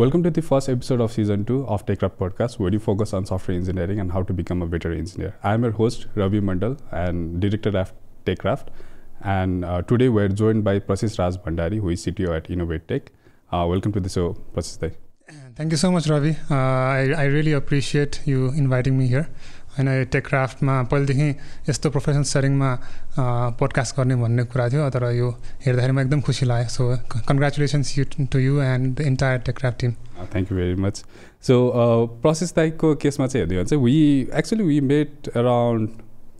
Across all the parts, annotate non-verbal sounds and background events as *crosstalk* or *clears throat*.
Welcome to the first episode of season two of TechCraft podcast, where you focus on software engineering and how to become a better engineer. I am your host, Ravi Mandal, and director of TechCraft. And uh, today we're joined by Prasis Raj Bhandari, who is CTO at Innovate Tech. Uh, welcome to the show, Prasis. Thank you so much, Ravi. Uh, I, I really appreciate you inviting me here. होइन टेकक्राफ्टमा पहिलेदेखि यस्तो professional सेटिङमा podcast गर्ने भन्ने कुरा थियो तर यो हेर्दाखेरि म एकदम खुसी लाग्यो। So congratulations you to you and the entire Techkraft team thank you very much so process दाइकको केसमा चाहिँ हेर्दै भने चाहिँ we actually we made around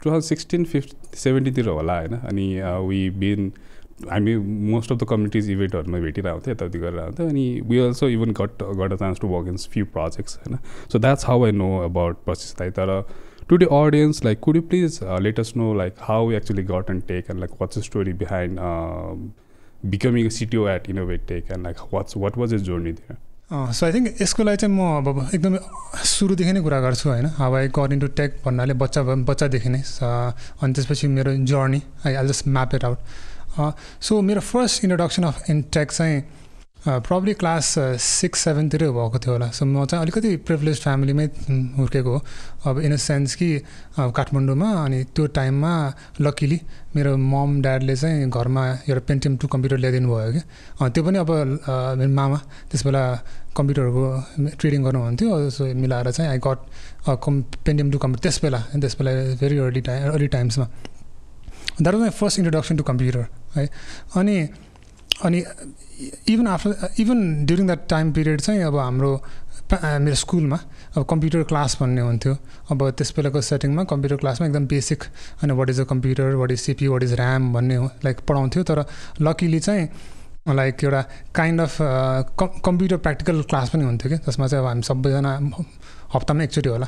two thousand sixteen fifth सेभेन्टीतिर होला होइन? अनि वी बिन हामी मोस्ट अफ द कम्युनिटिज इभेन्टहरूमा भेटिरहेको थियो यताउति गरेर आउँथ्यो अनि we also even got got a chance to work in few projects होइन? So that's how I know about like तर today audience like could you please let us know like how actually got and tech and like what's the story behind becoming CTO at Innovate Tech and like what's what was is journey थियो so I think यसको लागि चाहिँ म अब एकदमै सुरुदेखि नै कुरा गर्छु होइन? How I got into tech भन्नाले बच्चा बच्चादेखि नै अनि त्यसपछि मेरो journey I I just map it out so मेरो first introduction of in tech चाहिँ प्रब्ली क्लास सिक्स सेभेनतिरै भएको थियो होला। सो म चाहिँ अलिकति प्रिभिलेज फ्यामिलीमै हुर्केको अब इन अ सेन्स कि काठमाडौँमा अनि त्यो टाइममा लकिली मेरो मम ड्याडले चाहिँ घरमा एउटा पेन्टिएम टु कम्प्युटर ल्याइदिनु भयो कि। त्यो पनि अब मेरो मामा त्यस बेला कम्प्युटरको ट्रेडिङ गर्नुहुन्थ्यो। सो मिलाएर चाहिँ I got come Pentium two computer त्यस बेला त्यस बेला very early time early टाइम्समा that was my first introduction to computer है। अनि अनि even after even during that time period चाहिँ अब हाम्रो मेरो स्कुलमा अब कम्प्युटर क्लास भन्ने हुन्थ्यो। अब त्यस बेलाको सेटिङमा कम्प्युटर क्लासमा एकदम बेसिक होइन what is a computer what is CPU what is RAM भन्ने लाइक पढाउँथ्यो। तर लकिली चाहिँ लाइक एउटा kind of computer practical class पनि हुन्थ्यो कि जसमा चाहिँ अब हामी सबैजना हप्तामा एकचोटि होला।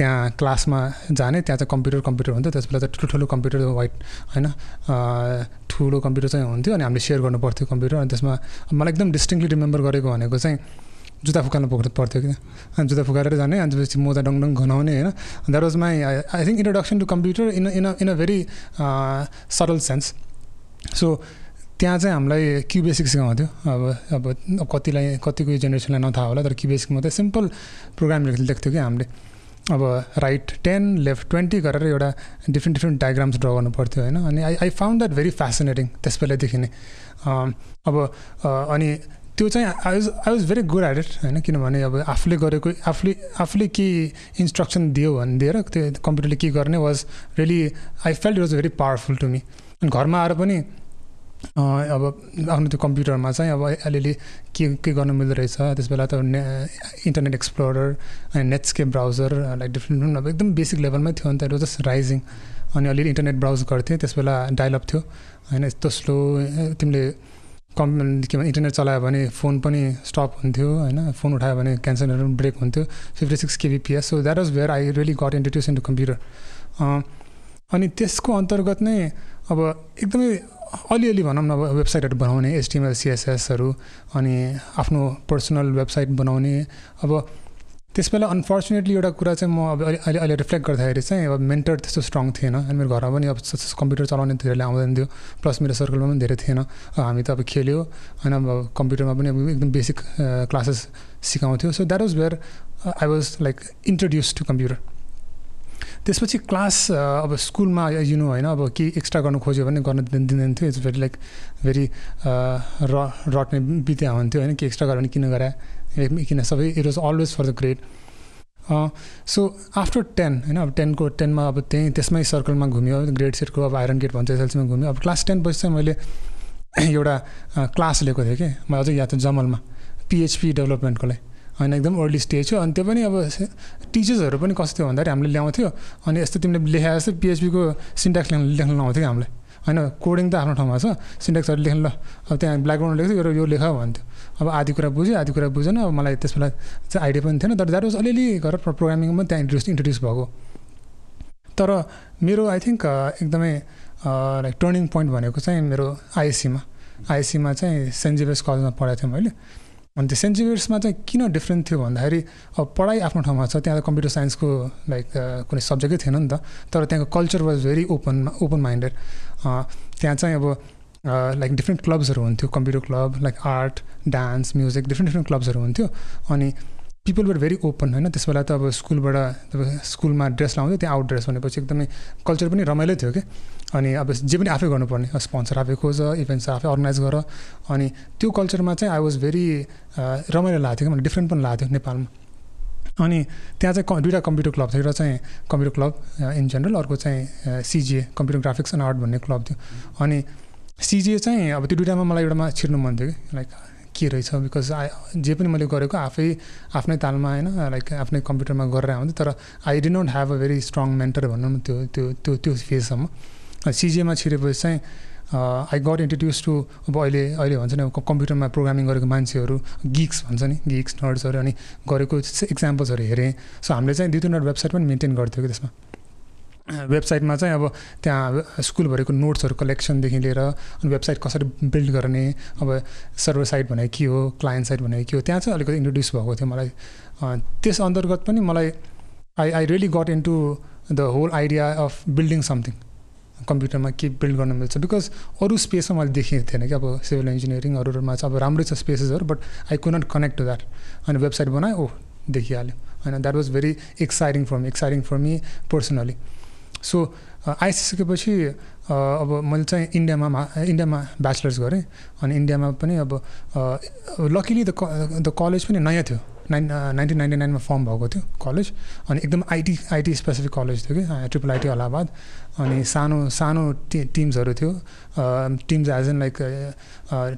त्यहाँ क्लासमा जाने त्यहाँ चाहिँ कम्प्युटर कम्प्युटर हुन्थ्यो त्यस बेला चाहिँ ठुल्ठुलो कम्प्युटर वाइट होइन ठुलो कम्प्युटर चाहिँ हुन्थ्यो अनि हामीले सेयर गर्नु पर्थ्यो कम्प्युटर अनि त्यसमा मलाई एकदम डिस्टिङली रिमेम्बर गरेको भनेको चाहिँ जुत्ता फुकाल्नु पुग्नु पर्थ्यो कि अनि जुत्ता फुकाएर जाने अनि त्यसपछि मोजा डङ डङ घनाउने होइन that was my I think introduction to computer in in in a very सरल सेन्स सो त्यहाँ चाहिँ हामीलाई क्यु बेसिक सिकाउँथ्यो अब अब कतिलाई कतिको जेनेरेसनलाई नथाहा होला तर क्यु बेसिक मात्रै सिम्पल प्रोग्रामहरू लेख्थ्यो कि हामीले। अब राइट टेन लेफ्ट ट्वेन्टी गरेर एउटा डिफ्रेन्ट डिफ्रेन्ट डायग्राम्स ड्र गर्नु पर्थ्यो होइन? अनि I I found that very fascinating त्यस बेलादेखि नै। अब अनि त्यो चाहिँ I was I was very good at it होइन? किनभने अब आफूले गरेको आफूले आफूले के इन्स्ट्रक्सन दियो भने दिएर त्यो कम्प्युटरले के गर्ने was really I felt it was very powerful to me अनि घरमा आएर पनि अब आफ्नो त्यो कम्प्युटरमा चाहिँ अब अलिअलि के के गर्नु मिल्दो रहेछ त्यस बेला त इन्टरनेट एक्सप्लोरर अनि नेट्सके ब्राउजर लाइक डिफ्रेन्ट अब एकदम बेसिक लेभलमै थियो अन्त जस्ट राइजिङ अनि अलिअलि इन्टरनेट ब्राउज गर्थेँ त्यस बेला डाइलअप थियो। होइन यस्तो स्लो तिमीले कम् के भन्छ इन्टरनेट चलायो भने फोन पनि स्टप हुन्थ्यो होइन। फोन उठायो भने क्यान्सलहरू ब्रेक हुन्थ्यो fifty six kbps so that was where I really got introduce in to computer अनि त्यसको अन्तर्गत नै अब एकदमै अलिअलि भनौँ न वेबसाइटहरू बनाउने एसटिएमएल सिएसएसहरू अनि आफ्नो पर्सनल वेबसाइट बनाउने। अब त्यस बेला अनफर्चुनेटली एउटा कुरा चाहिँ म अब अहिले अहिले रिफ्लेक्ट गर्दाखेरि चाहिँ अब मेन्टर त्यस्तो स्ट्रङ थिएन। अनि मेरो घरमा पनि अब कम्प्युटर चलाउने धेरैले आउँदैन थियो। प्लस मेरो सर्कलमा पनि धेरै थिएन। हामी त अब खेल्यो। होइन अब कम्प्युटरमा पनि अब एकदम basic classes सिकाउँथ्यो। So that was where I was like introduce to computer त्यसपछि क्लास अब स्कुलमा युनु होइन अब के एक्स्ट्रा गर्नु खोज्यो भने गर्न दिँदैन थियो इट्स भेरी लाइक भेरी र रट्ने बित्या हुन्थ्यो होइन के एक्स्ट्रा गर्यो भने किन गराए किन सबै it was always for the grade so after ten होइन अब टेनको टेनमा अब त्यहीँ त्यसमै सर्कलमा घुम्यो ग्रेड सेटको अब आइरन गेट भन्छ एसएलसीमा घुम्यो। अब क्लास टेन पछि चाहिँ मैले *coughs* एउटा क्लास लिएको थिएँ कि म अझै याद जमलमा पिएचपी डेभलपमेन्टको लागि होइन एकदम अर्ली स्टेज हो। अनि त्यो पनि अब टिचर्सहरू पनि कस्तो भन्दाखेरि हामीले ल्याउँथ्यो। अनि यस्तो तिमीले लेखाए जस्तो पिएचपीको सिन्ट्याक्स लेख्न लेख्न लाउँथ्यो कि हामीलाई होइन कोडिङ त आफ्नो ठाउँमा छ। सिन्ट्याक्सहरू लेख्नु ल। अब त्यहाँ ब्ल्याकग्राउन्ड लेख्थ्यो यो यो लेख भन्थ्यो। अब आधी कुरा बुझ्यो आधी कुरा बुझेन। अब मलाई त्यस बेला चाहिँ आइडिया पनि थिएन। तर द्याट वाज अलिअलि गरेर प्रोग्रामिङमा त्यहाँ इन्ट्रोड्युस इन्ट्रोड्युस भएको। तर मेरो आई थिङ्क एकदमै लाइक टर्निङ पोइन्ट भनेको चाहिँ मेरो आइएससीमा आइएससीमा चाहिँ सेन्ट जेभियर्स कलेजमा पढाएको थिएँ मैले। अनि त्यो सेन्ट जेभियर्समा चाहिँ किन डिफ्रेन्ट थियो भन्दाखेरि अब पढाइ आफ्नो ठाउँमा छ त्यहाँ त कम्प्युटर साइन्सको लाइक कुनै सब्जेक्टै थिएन नि त। तर त्यहाँको culture was very open open minded त्यहाँ चाहिँ अब लाइक डिफ्रेन्ट क्लब्सहरू हुन्थ्यो computer club like art dance music different different क्लब्सहरू हुन्थ्यो। अनि पिपल वर भेरी ओपन होइन? त्यस बेला त अब स्कुलबाट तपाईँ स्कुलमा ड्रेस लाउँथ्यो त्यहाँ आउट ड्रेस भनेपछि एकदमै कल्चर पनि रमाइलो थियो कि? अनि अब जे पनि आफै गर्नुपर्ने स्पोन्सर आफै खोज इभेन्ट्स आफै अर्गनाइज गर। अनि त्यो कल्चरमा चाहिँ आई वाज भेरी रमाइलो लाग्थ्यो कि? मलाई डिफ्रेन्ट पनि लाग्थ्यो नेपालमा। अनि त्यहाँ चाहिँ दुइटा कम्प्युटर क्लब थियो र चाहिँ कम्प्युटर क्लब इन जेनरल अर्को चाहिँ CGA computer graphics and art भन्ने क्लब थियो। अनि सिजिए चाहिँ अब त्यो दुइटामा मलाई एउटामा छिर्नु मन थियो कि? लाइक के रहेछ? बिकज आई जे पनि मैले गरेको आफै आफ्नै तालमा होइन लाइक आफ्नै कम्प्युटरमा गरेर आउँथेँ तर I did not have a very strong mentor भनौँ न त्यो त्यो त्यो त्यो फेजसम्म सिजिएमा छिरेपछि चाहिँ आई गट इन्ट्रोड्युस टु अब अहिले अहिले भन्छ नि कम्प्युटरमा प्रोग्रामिङ गरेको मान्छेहरू गिक्स भन्छ नि गिक्स नर्ड्सहरू अनि गरेको इक्जाम्पल्सहरू हेरेँ। सो हामीले चाहिँ दुई तिनवटा वेबसाइट पनि मेन्टेन गर्थ्यौँ कि त्यसमा। वेबसाइटमा चाहिँ अब त्यहाँ स्कुलभरिको नोट्सहरू कलेक्सनदेखि लिएर अनि वेबसाइट कसरी बिल्ड गर्ने अब सर्भर साइट भनेको के हो क्लाइन्ट साइट भनेको के हो त्यहाँ चाहिँ अलिकति इन्ट्रोड्युस भएको थियो मलाई। त्यस अन्तर्गत पनि मलाई I I really got into the whole idea of building something. कम्प्युटरमा के बिल्ड गर्न मिल्छ बिकज अरू स्पेसमा मैले देखेको थिएन कि अब सिभिल इन्जिनियरिङ अरूमा चाहिँ अब राम्रै छ स्पेसेसहरू but I could not connect to that. अनि वेबसाइट बनाएँ ओ देखिहाल्यो। होइन that was very exciting for me exciting for me personally. So आइसकेपछि अब मैले चाहिँ इन्डियामा इन्डियामा ब्याचलर्स गरेँ अनि इन्डियामा पनि अब लकिली द द कलेज पनि नयाँ थियो नाइन नाइन्टिन नाइन्टी नाइनमा फर्म भएको थियो कलेज अनि एकदम आइटी आइटी स्पेसिफिक कलेज थियो कि ट्रिपल आइटी अलाहाबाद अनि सानो सानो टि टिम्सहरू थियो टिम्स एज एन लाइक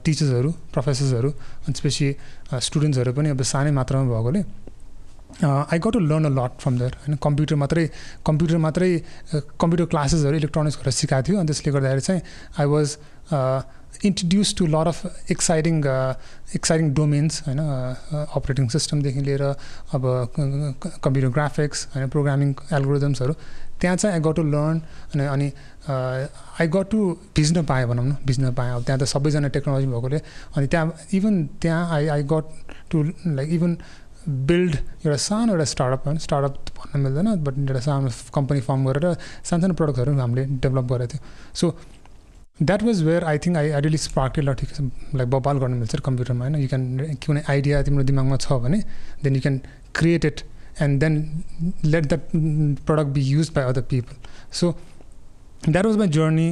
टिचर्सहरू प्रोफेसर्सहरू अनि त्यसपछि स्टुडेन्ट्सहरू पनि अब सानै मात्रामा भएकोले I got to learn a lot from there होइन कम्प्युटर मात्रै कम्प्युटर मात्रै कम्प्युटर क्लासेसहरू इलेक्ट्रोनिक्स गरेर सिकाएको थियो। अनि त्यसले गर्दाखेरि चाहिँ I was introduce to lot of exciting exciting domains होइन अपरेटिङ सिस्टमदेखि लिएर अब कम्प्युटर ग्राफिक्स होइन प्रोग्रामिङ एल्गोरिदम्सहरू त्यहाँ चाहिँ आई गट टु लर्न अनि अनि आई गट टु भिज्न पाएँ भनौँ न भिज्न पाएँ। अब त्यहाँ त सबैजना टेक्नोलोजी भएकोले। अनि त्यहाँ इभन त्यहाँ I I got to like even build एउटा सानो एउटा स्टार्टअप होइन स्टार्टअप भन्न मिल्दैन बट एउटा सानो कम्पनी फर्म गरेर सानसानो प्रडक्टहरू हामीले डेभलप गरेको थियो so that was where I think I I really spark ल ठिक छ लाइक बबाल गर्नु मिल्छ कम्प्युटरमा होइन यु क्यान कुनै आइडिया तिम्रो दिमागमा छ भने then you can create it and then let that product be use by other people so that was my journey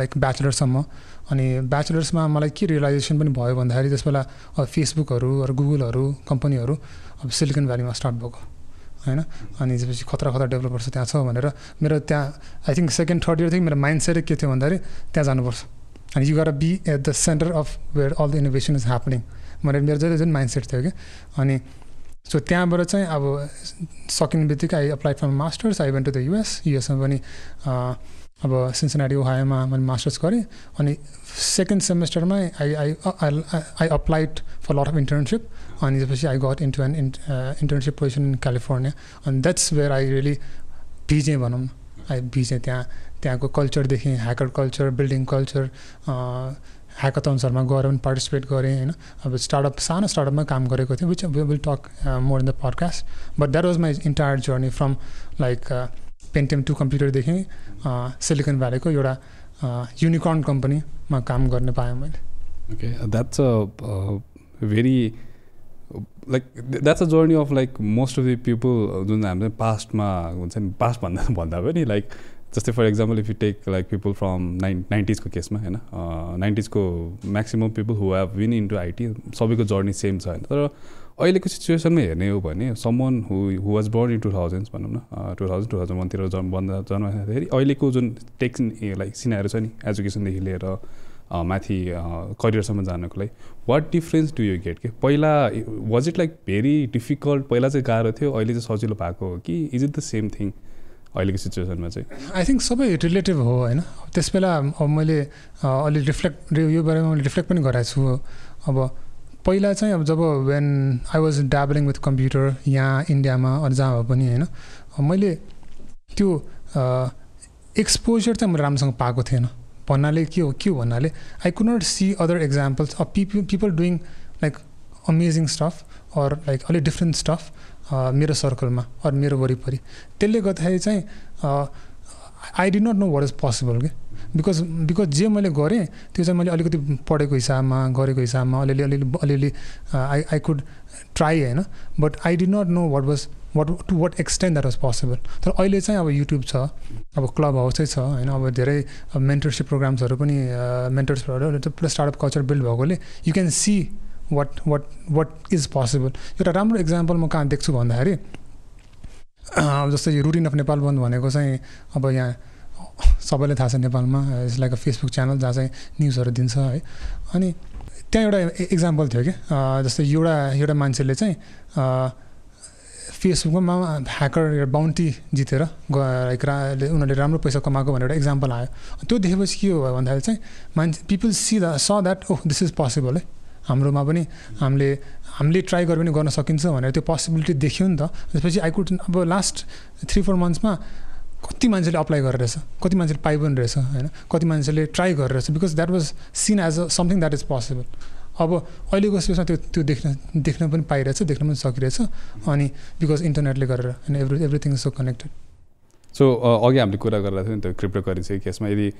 like ब्याचलरसम्म अनि ब्याचलर्समा मलाई के रियलाइजेसन पनि भयो भन्दाखेरि त्यस बेला फेसबुकहरू अरू गुगलहरू कम्पनीहरू अब सिलिकन भ्यालीमा स्टार्ट भएको होइन? अनि त्यसपछि खतरा खतरा डेभलपर्स त्यहाँ छ भनेर मेरो त्यहाँ आई थिङ्क सेकेन्ड थर्ड इयरदेखि मेरो माइन्ड सेट के थियो भन्दाखेरि त्यहाँ जानुपर्छ। अनि you gotta be at the center of where all the innovation is happening भनेर मेरो जहिले जुन माइन्ड सेट थियो कि। अनि सो त्यहाँबाट चाहिँ अब सकिने बित्तिकै I apply for masters I went to the US युएसमा पनि अब सिन्सनाटी ओहायोमा मैले मास्टर्स गरेँ अनि second सेमेस्टरमा I I I applied for lot of internship अनि त्यसपछि I got into an internship position in California अनि द्याट्स वेयर आई रियली भिजेँ भनौँ। आई भिजेँ त्यहाँ त्यहाँको कल्चरदेखि ह्याकर कल्चर बिल्डिङ कल्चर ह्याकाथन्सहरूमा गएर पनि पार्टिसिपेट गरेँ होइन। अब स्टार्टअप सानो स्टार्टअपमा काम गरेको थिएँ which will talk more in the podcast but that was my entire journey from like Pentium to कम्प्युटरदेखि Silicon भ्यालीको एउटा युनिकर्न कम्पनीमा काम गर्न पाएँ मैले। Okay that's a very like that's a journey of like most of the people जुन हाम्रो पास्टमा हुन्छ नि पास्ट भन्दा *laughs* भन्दा पनि लाइक जस्तै for example if you take like people from nine नाइन्टिजको केसमा होइन नाइन्टिजको maximum people who have win into IT सबैको जर्नी सेम छ होइन। तर अहिलेको सिचुएसनमा हेर्ने हो भने someone who who was born in two thousands भनौँ न टु थाउजन्ड टु थाउजन्ड वानतिर जन्म बन्द जन्माउँदाखेरि अहिलेको जुन टेक्स लाइक सिनाहरू छ नि एजुकेसनदेखि लिएर माथि करियरसम्म जानको लागि what difference do you get के पहिला was it like very difficult पहिला चाहिँ गाह्रो थियो अहिले चाहिँ सजिलो भएको हो कि is it the same thing अहिलेको सिचुएसनमा चाहिँ? आई थिङ्क सबै रिलेटिभ हो होइन? त्यस बेला अब मैले अलि रिफ्लेक्ट यो बारेमा मैले रिफ्लेक्ट पनि गराएको छु अब पहिला चाहिँ अब जब when I was dabbling with computer यहाँ इन्डियामा अरू जहाँ भए पनि होइन मैले त्यो एक्सपोजर चाहिँ मैले राम्रोसँग पाएको थिएन। भन्नाले के हो के हो भन्नाले I could not see other examples of people people doing like amazing stuff or like अलिक डिफ्रेन्ट स्टफ मेरो सर्कलमा अरू मेरो वरिपरि। त्यसले गर्दाखेरि चाहिँ I did not know what is possible कि बिकज बिकज जे मैले गरेँ त्यो चाहिँ मैले अलिकति पढेको हिसाबमा गरेको हिसाबमा अलिअलि अलिअलि अलिअलि आई आई कुड ट्राई होइन? But I did not know what was what to what extend that was possible तर अहिले चाहिँ अब युट्युब छ अब क्लब हाउसै छ होइन? अब धेरै मेन्टरसिप प्रोग्राम्सहरू पनि मेन्टर्सहरू प्लस स्टार्टअप कल्चर बिल्ड भएकोले you can see what what what is possible एउटा राम्रो इक्जाम्पल म कहाँ देख्छु भन्दाखेरि जस्तै रुटिन अफ नेपाल बन्द भनेको चाहिँ अब यहाँ सबैलाई थाहा छ नेपालमा it's like a Facebook channel जहाँ चाहिँ न्युजहरू दिन्छ है। अनि त्यहाँ एउटा इक्जाम्पल थियो कि जस्तै एउटा एउटा मान्छेले चाहिँ फेसबुकमा ह्याकर बााउन्टी जितेर लाइक उनीहरूले राम्रो पैसा कमाएको भनेर एउटा इक्जाम्पल आयो। त्यो देखेपछि के हो भन्दाखेरि चाहिँ मान्छे पिपल सी द स that oh this is possible है। हाम्रोमा पनि हामीले हामीले ट्राई गरेर पनि गर्न सकिन्छ भनेर त्यो पोसिबिलिटी देख्यो नि त। त्यसपछि आई कुड अब लास्ट थ्री फोर मन्थ्समा कति मान्छेले अप्लाई गरेर रहेछ कति मान्छेले पाइ पनि रहेछ होइन? कति मान्छेले ट्राई गरेर रहेछ because that was seen as a something that is possible अब अहिलेको सिचुएसमा त्यो त्यो देख्न देख्न पनि पाइरहेछ देख्न पनि सकिरहेछ अनि बिकज इन्टरनेटले गरेर होइन every everything is so connected so अघि हामीले कुरा गरिरहेको थियो नि त्यो क्रिप्टो करेन्सीको केसमा यदि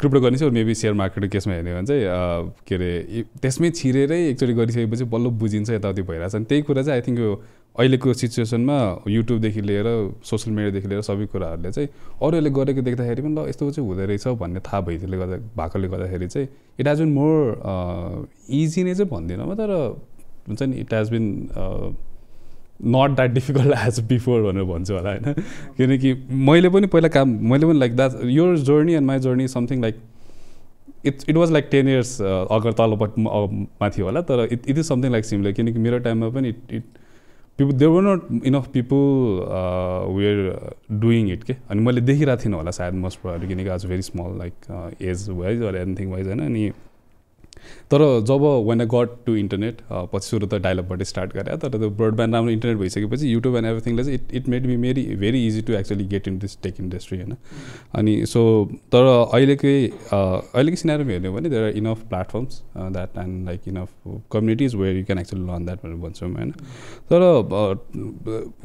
क्रिप्टो चाहिँ मेबी सेयर मार्केटको केसमा हेर्ने भने चाहिँ के अरे त्यसमै छिरेरै एकचोटि गरिसकेपछि बल्ल बुझिन्छ यताउति भइरहेछ। अनि त्यही कुरा चाहिँ आई थिङ्क यो अहिलेको सिचुएसनमा युट्युबदेखि लिएर सोसियल मिडियादेखि लिएर सबै कुराहरूले चाहिँ अरूहरूले गरेको देख्दाखेरि पनि ल यस्तो चाहिँ हुँदो रहेछ भन्ने थाहा भइदिएले गर्दा भएकोले गर्दाखेरि चाहिँ it has been more easy नै चाहिँ भन्दिनँ म तर हुन्छ नि it has been not that difficult as before भनेर भन्छु होला होइन? किनकि मैले पनि पहिला काम मैले पनि like that your journey and my journey something like it's it was like ten years ago तलपट्टि माथि होला तर it it is something like similar किनकि मेरो टाइममा पनि it it people there were not enough people were doing it के अनि मैले देखिरहेको थिइनँ होला सायद मोस्ट प्रब्लम किनकि आज very small like age wise or anything wise होइन अनि तर जब when I got to internet पछि सुरु त डाइलपबाट स्टार्ट गरेँ। तर त्यो ब्रोडब्यान्ड राम्रो इन्टरनेट भइसकेपछि युट्युब एन्ड एभ्रिथिङले चाहिँ it it made be very very easy to actually get in this tech industry होइन? अनि सो तर अहिलेकै अहिलेकै सिनारीमा हेर्ने भने there are enough platforms that and like enough communities where you can actually learn that भनेर भन्छौँ होइन? तर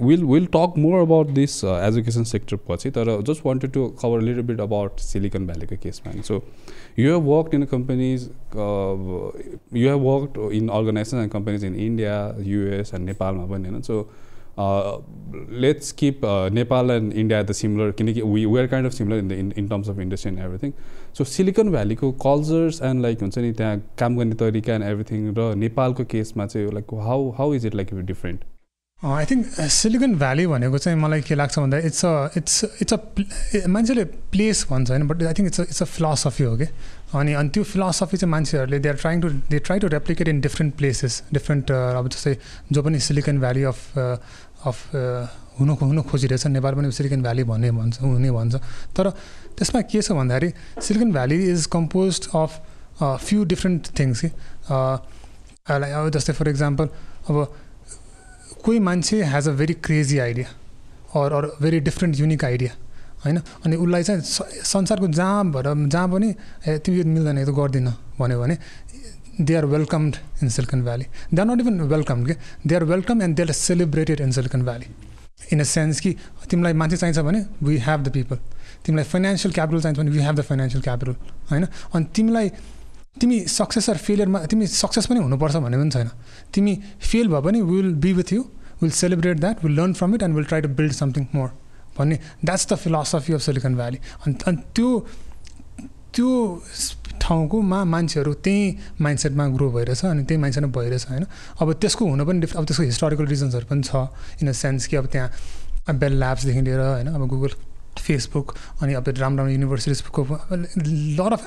will will talk more about this education sector पछि तर just wanted to cover little bit about Silicon भ्यालीको केसमा so you have worked in companies, uh, you have worked in organizations and companies in India, US, and Nepal. You know? So uh, let's keep uh, Nepal and India the similar. We, we are kind of similar in, the, in, in terms of industry and everything. So Silicon Valley को cultures and like हुन्छ नि त्यहाँ काम गर्ने तरिका and everything र नेपालको केसमा चाहिँ like how how is it like different? I think Silicon Valley भनेको चाहिँ मलाई के लाग्छ भन्दा it's a it's it's a मान्छेले प्लेस भन्छ होइन but I think it's it's a philosophy हो कि अनि अनि त्यो फिलोसफी चाहिँ मान्छेहरूले they are trying to they try to replicate in different places different अब जस्तै जो पनि सिलिकन भ्याली अफ अफ हुनु हुनु खोजिरहेछ नेपाल पनि सिलिकन भ्याली भन्ने भन्छ हुने भन्छ। तर त्यसमा के छ भन्दाखेरि Silicon Valley is composed of few different things कि अब जस्तै फर इक्जाम्पल अब कोही मान्छे has a very crazy idea or or very different unique idea होइन? अनि उसलाई चाहिँ संसारको जहाँ भएर जहाँ पनि ए तिमी मिल्दैन यो त गर्दिनँ भन्यो भने they are welcomed in Silicon Valley they are not even welcome के? They are welcome and they are celebrated in Silicon Valley in a sense कि तिमीलाई मान्छे चाहिन्छ भने वी हेभ द पिपल तिमीलाई फाइनेन्सियल क्यापिटल चाहिन्छ भने we have the financial capital होइन? अनि तिमीलाई तिमी सक्सेस अर फेलियरमा तिमी सक्सेस पनि हुनुपर्छ भन्ने पनि छैन। तिमी फेल भए पनि will be with you will celebrate that will learn from it and will try to build something more भन्ने। That's the philosophy of Silicon Valley अनि अनि त्यो त्यो ठाउँकोमा मान्छेहरू त्यही माइन्डसेटमा ग्रो भइरहेछ अनि त्यही माइन्डसेटमा भइरहेछ होइन। अब त्यसको हुन पनि डिफ अब त्यसको हिस्टोरिकल रिजन्सहरू पनि छ। इन अ सेन्स कि अब त्यहाँ बेल ल्याब्सदेखि लिएर होइन अब गुगल फेसबुक अनि अब राम्रो राम्रो युनिभर्सिटिजको लर अफ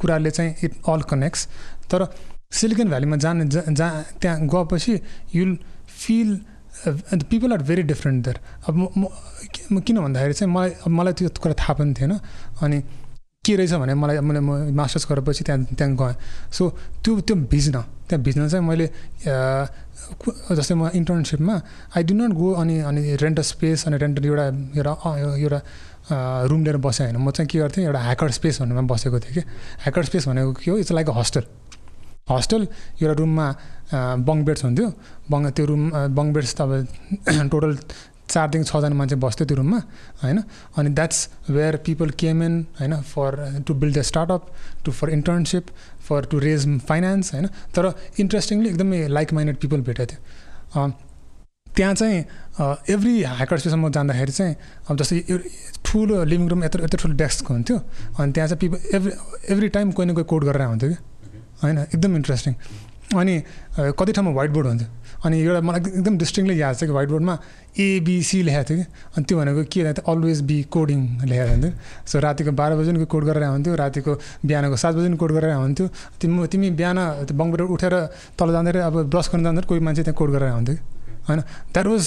कुराहरूले चाहिँ इट अल कनेक्ट्स तर सिलिकन भ्यालीमा जाने जहाँ त्यहाँ गएपछि you'll feel people are very different there अब म किन भन्दाखेरि चाहिँ मलाई मलाई त्यो कुरा थाहा पनि थिएन। अनि के रहेछ भने मलाई मैले म मास्टर्स गरेपछि त्यहाँ त्यहाँ गएँ। सो त्यो त्यो भिज्न। त्यहाँ भिज्न चाहिँ मैले जस्तै म इन्टर्नसिपमा आई डि नट गो अनि अनि रेन्ट स्पेस अनि रेन्ट एउटा एउटा एउटा रुम लिएर बसेँ होइन। म चाहिँ के गर्थेँ एउटा ह्याकर स्पेस भन्नेमा बसेको थिएँ कि। ह्याकर स्पेस भनेको के हो? It's like a hostel hostel एउटा रुममा बङ बेड्स हुन्थ्यो। बङ त्यो रुम बङ बेड्स त अब *clears throat* टोटल चारदेखि छजना मान्छे बस्थ्यो त्यो रुममा होइन? अनि that's where people came in होइन for to build the startup to for internship for to raise finance होइन? तर इन्ट्रेस्टिङली एकदमै लाइक माइन्डेड पिपल भेटेको थियो। त्यहाँ चाहिँ एभ्री ह्याकर स्पेसमा जाँदाखेरि चाहिँ अब जस्तै ठुलो लिभिङ रुम यत्रो यत्रो ठुलो डेस्क हुन्थ्यो। अनि त्यहाँ चाहिँ पिपल एभ्री एभ्री टाइम कोही न कोही कोड गरेर हुन्थ्यो कि होइन? एकदम इन्ट्रेस्टिङ अनि कति ठाउँमा वाइट बोर्ड हुन्थ्यो? अनि एउटा मलाई एकदम डिस्टिङली याद छ कि वाइट बोर्डमा एबिसी लेखेको थियो कि। अनि त्यो भनेको के थियो अलवेज बी कोडिङ लेखेको हुन्थ्यो। सो रातिको बाह्र बजी कोड गरेर हुन्थ्यो रातिको बिहानको सात बजी कोड गरेर हुन्थ्यो तिमी तिमी बिहान बङबाट उठेर तल जाँदाखेरि अब ब्रस गर्न जाँदाखेरि कोही मान्छे त्यहाँ कोड गरेर हुन्थ्यो कि। होइन? द्याट वाज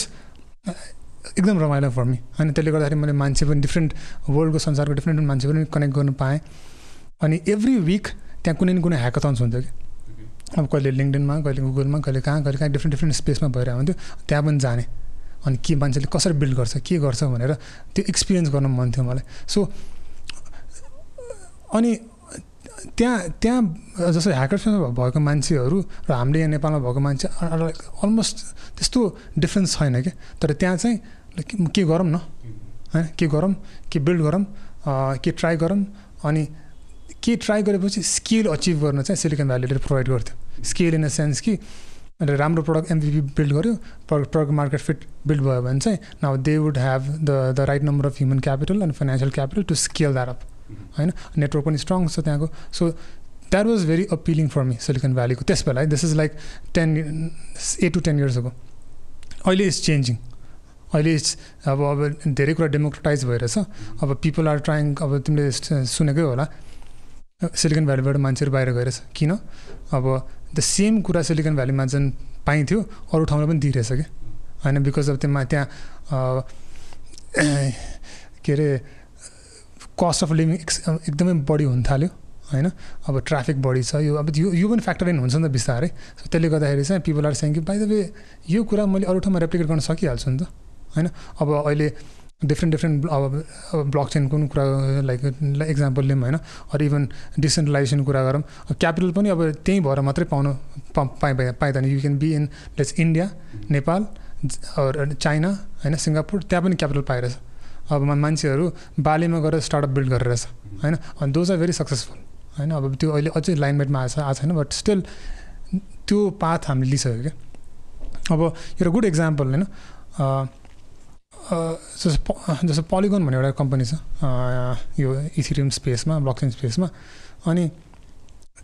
एकदम रमाइलो फर मी होइन त्यसले गर्दाखेरि मैले मान्छे पनि डिफ्रेन्ट वर्ल्डको संसारको डिफ्रेन्ट मान्छे पनि कनेक्ट गर्नु पाएँ। अनि एभ्री विक त्यहाँ कुनै न कुनै ह्याकाथन्स हुन्थ्यो कि। अब कहिले लिङ्कडिनमा कहिले गुगलमा कहिले कहाँ कहिले कहाँ डिफ्रेन्ट डिफ्रेन्ट स्पेसमा भइरहेको हुन्थ्यो त्यहाँ पनि जाने। अनि के मान्छेले कसरी बिल्ड गर्छ के गर्छ भनेर त्यो एक्सपिरियन्स गर्न मन थियो मलाई। सो अनि त्यहाँ त्यहाँ जस्तो ह्याकर्समा भएको मान्छेहरू र हामीले यहाँ नेपालमा भएको मान्छे अलमोस्ट त्यस्तो डिफ्रेन्स छैन क्या। तर त्यहाँ चाहिँ के गरौँ न? होइन के गरौँ के बिल्ड गरौँ के ट्राई गरौँ अनि के ट्राई गरेपछि स्किल अचिभ गर्न चाहिँ सिलिकन भ्यालीले प्रोभाइड गर्थ्यो। स्किल इन द सेन्स कि अन्त राम्रो प्रडक्ट एमभिपी बिल्ड गऱ्यो प्रडक्ट मार्केट फिट बिल्ड भयो भने चाहिँ now they would have the the right number of human capital and financial capital to scale that up होइन? नेटवर्क पनि स्ट्रङ छ त्यहाँको। So that was very appealing for me Silicon भ्यालीको त्यस बेला है this is like ten eight to ten years ago अहिले is changing अहिले अब अब धेरै कुरा डेमोक्रेटाइज भइरहेछ। अब पिपल आर ट्राइङ अब तिमीले सुनेकै होला। सिलिकन भ्यालीबाट मान्छेहरू बाहिर गइरहेछ। किन? अब द सेम कुरा सिलिकन भ्यालीमा जुन पाइन्थ्यो अरू ठाउँमा पनि दिइरहेछ क्या होइन बिकज अफ त्यसमा त्यहाँ के अरे कस्ट अफ लिभिङ एकदमै बढी हुन थाल्यो होइन? अब ट्राफिक बढी छ यो अब यो यो पनि फ्याक्टर इन हुन्छ नि त बिस्तारै। सो त्यसले गर्दाखेरि चाहिँ पिपल आर सेङ कि बाई द वे यो कुरा मैले अरू ठाउँमा रेप्लिकेट गर्न सकिहाल्छु नि त। होइन? अब अहिले डिफ्रेन्ट डिफ्रेन्ट अब ब्लक चेनको पनि कुरा लाइक इक्जाम्पल लिउँ होइन? अरू इभन डिसेन्ट्रलाइजेसन कुरा गरौँ। क्यापिटल पनि अब त्यहीँ भएर मात्रै पाउनु पाइ पाइँदैन। You can be in let's India Nepal China होइन? सिङ्गापुर त्यहाँ पनि क्यापिटल पाइरहेछ। अब मान्छेहरू बालीमा गएर स्टार्टअप बिल्ड गरेर रहेछ होइन? अनि दोज आर भेरी सक्सेसफुल होइन? अब त्यो अहिले अझै लाइनमेटमा आएको छ आएको छैन बट स्टिल त्यो पाथ हामीले लिइसक्यो क्या? अब एउटा गुड इक्जाम्पल होइन? जस्तो जस्तो पोलिगोन भन्ने एउटा कम्पनी छ यो इथिरियम स्पेसमा ब्लकचेन स्पेसमा अनि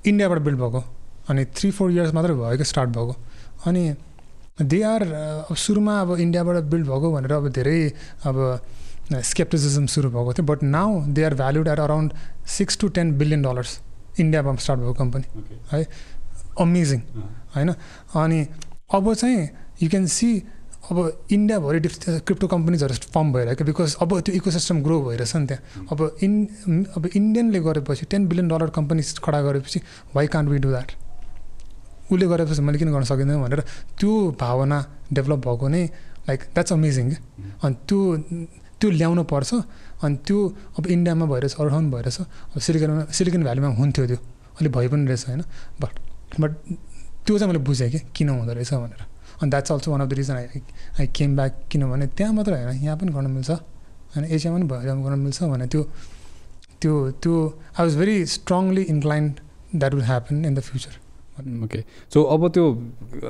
इन्डियाबाट बिल्ड भएको अनि थ्री फोर इयर्स मात्रै भयो कि स्टार्ट भएको अनि दे आर अब सुरुमा अब इन्डियाबाट बिल्ड भएको भनेर अब धेरै अब स्केप्टिसिजम सुरु भएको थियो but now they are valued at around six to ten billion dollars इन्डियामा स्टार्ट भएको कम्पनी है? अमेजिङ होइन? अनि अब चाहिँ यु क्यान सी अब इन्डियाभरि डिफ क्रिप्टो कम्पनीजहरू फर्म भइरहेको बिकज अब त्यो इकोसिस्टम ग्रो भइरहेछ नि त्यहाँ। अब इन अब इन्डियनले गरेपछि टेन बिलियन डलर कम्पनी खडा गरेपछि why can't we do that उसले गरेपछि मैले किन गर्न सकिँदैन भनेर त्यो भावना डेभलप भएको नै लाइक द्याट्स अमेजिङ क्या अनि त्यो त्यो ल्याउनु पर्छ अनि त्यो अब इन्डियामा भइरहेछ अरू भइरहेछ अब सिलिकनमा सिलिकन भ्यालीमा हुन्थ्यो त्यो। अहिले भइ पनि रहेछ होइन? बट बट त्यो चाहिँ मैले बुझेँ कि किन हुँदो रहेछ भनेर। अनि that's also one of the reason I I came back किनभने त्यहाँ मात्रै होइन यहाँ पनि गर्न मिल्छ होइन एसियामा पनि भएर गर्न मिल्छ भने त्यो त्यो त्यो I was very strongly inclined that will happen in the future okay so अब त्यो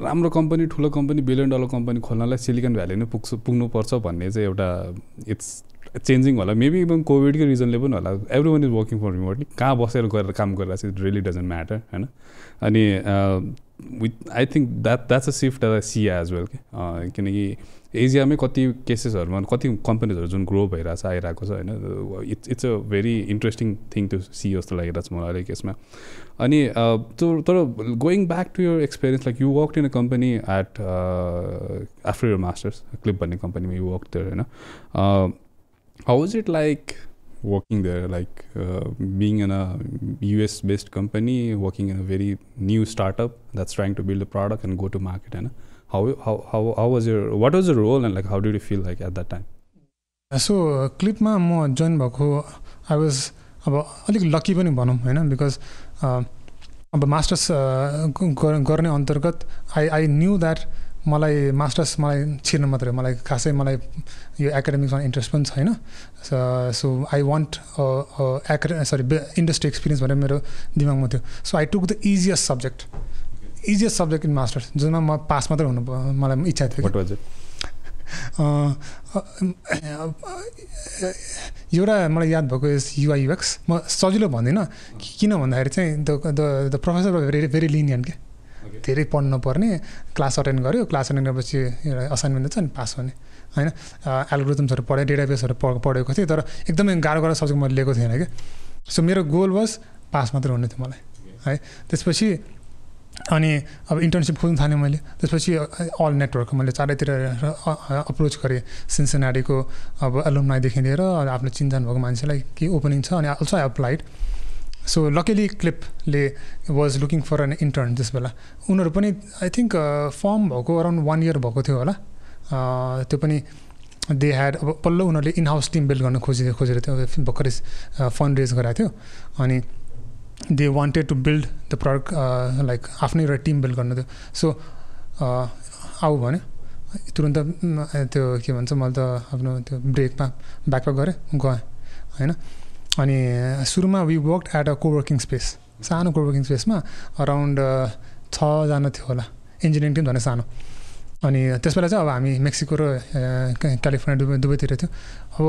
राम्रो कम्पनी ठुलो कम्पनी बिलियन डलर कम्पनी खोल्नलाई सिलिकन भ्याली नै पुग्छ पुग्नुपर्छ भन्ने चाहिँ एउटा इट्स चेन्जिङ होला. मेबी इभन कोभिडकै रिजनले पनि होला. Every one is working for remotely कहाँ बसेर गरेर काम गरिरहेको छ इट रियली डजन्ट म्याटर होइन? अनि with I think that that's a shift I see as well कि किनकि एजियामै कति केसेसहरूमा कति कम्पनीजहरू जुन ग्रो भइरहेछ आइरहेको छ होइन it's it's a very interesting thing to see जस्तो लागिरहेको छ मलाई अहिले केसमा अनि त्यो तर going back to your experience like you work in a company at after your masters Clip भन्ने कम्पनीमा यु वर्क थियो होइन। How is it like working there, like uh, being in a US based company, working in a very new startup that's trying to build a product and go to market. And how, how, how, how was your, what was your role and like how did you feel like at that time? So क्लिपमा म join भएको I was अब अलिक lucky पनि भनौँ होइन because अब masters गर्ने अन्तर्गत आई आई न्यू द्याट मलाई मास्टर्स मलाई छिर्नु मात्रै मलाई खासै मलाई यो एकाडेमिक्समा इन्ट्रेस्ट पनि छैन। So I want academy sorry industry experience भनेर मेरो दिमागमा थियो। So I took the easiest subject easiest subject in masters जुनमा म पास मात्रै हुनु मलाई इच्छा थियो *laughs* एउटा मलाई याद भएको युवा युएक्स म सजिलो भन्दिनँ। किन भन्दाखेरि चाहिँ the the professor very very lenient के। धेरै पढ्नु पर्ने क्लास अटेन्ड गऱ्यो क्लास अटेन्ड गरेपछि एउटा असाइनमेन्ट छ नि पास हुने। होइन? एल्गोरिदम्सहरू पढेँ डेटाबेसहरू पढेको थिएँ तर एकदमै गाह्रो गाह्रो सब्जेक्ट मैले लिएको थिएन क्या सो मेरो गोल वाज पास मात्रै हुने थियो मलाई। है? त्यसपछि अनि अब इन्टर्नसिप खोज्नु थालेँ मैले। त्यसपछि अल नेटवर्क मैले चारैतिर अप्रोच गरेँ। सिन्सेनाडीको अब एलुमनाइदेखि लिएर आफ्नो चिन्जान भएको मान्छेलाई के ओपनिङ छ अनि also I applied so luckily क्लिपले was looking for an intern त्यस बेला उनीहरू पनि आई थिङ्क फर्म भएको अराउन्ड वान इयर भएको थियो होला त्यो पनि दे ह्याड अब पल्लो उनीहरूले इन हाउस टिम बिल्ड गर्न खोजि खोजेर थियो भर्खरै फन्ड रेज गराएको थियो अनि they wanted to build the product like आफ्नै एउटा टिम बिल्ड गर्नु थियो सो आऊ भने तुरन्त त्यो के भन्छ मैले त आफ्नो त्यो ब्रेकमा ब्याकप्याक गरेँ गएँ होइन अनि सुरुमा we work at a coworking space सानो कोवर्किङ स्पेसमा अराउन्ड छजना थियो होला। इन्जिनियरिङ टिम झन् सानो। अनि त्यस बेला चाहिँ अब हामी मेक्सिको र क्यालिफोर्निया दुबई दुबईतिर थियो। अब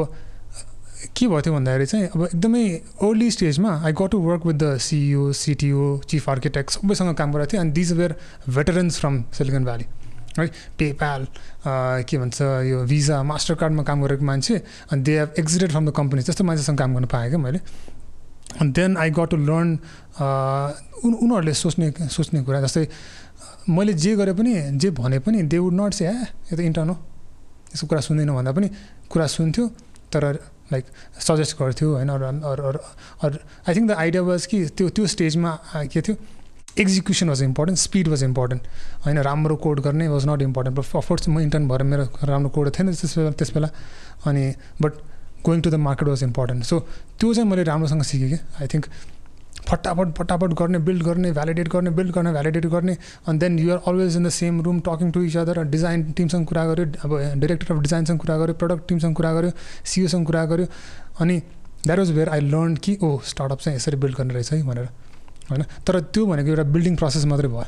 के भयो थियो भन्दाखेरि चाहिँ अब एकदमै अर्ली स्टेजमा I got to work with the CEO CTO chief architect सबैसँग काम गरेको थियो and these were veterans from Silicon Valley है पेपाल के भन्छ यो भिजा मास्टर कार्डमा काम गरेको मान्छे अनि they have exited from the company त्यस्तो मान्छेसँग काम गर्न पाएँ क्या मैले अनि then I got to learn उनीहरूले सोच्ने सोच्ने कुरा जस्तै मैले जे गरे पनि जे भने पनि they would not say a यो त इन्टर्न हो यसको कुरा सुन्दैन भन्दा पनि कुरा सुन्थ्यो तर लाइक सजेस्ट गर्थ्यो होइन I think the idea was कि त्यो त्यो स्टेजमा के थियो execution was important speed was important होइन राम्रो कोड गर्ने was not important but of course म इन्टर्न भएर मेरो राम्रो कोड थिएन त्यस बेला त्यस बेला। अनि but going to the market was important so त्यो चाहिँ मैले राम्रोसँग सिकेँ कि। आई थिङ्क फटाफट फटाफट गर्ने बिल्ड गर्ने भ्यालिडेट गर्ने बिल्ड गर्ने भ्यालिडेट गर्ने। अनि then you're always in the same room talking to each other design टिमसँग कुरा गऱ्यो अब डिरेक्टर अफ डिजाइनसँग कुरा गऱ्यो प्रडक्ट टिमसँग कुरा गऱ्यो सिओसँग कुरा गऱ्यो अनि that was where I learn कि ओ स्टार्टअप चाहिँ यसरी बिल्ड गर्ने रहेछ है भनेर। होइन? तर त्यो भनेको एउटा बिल्डिङ प्रोसेस मात्रै भयो।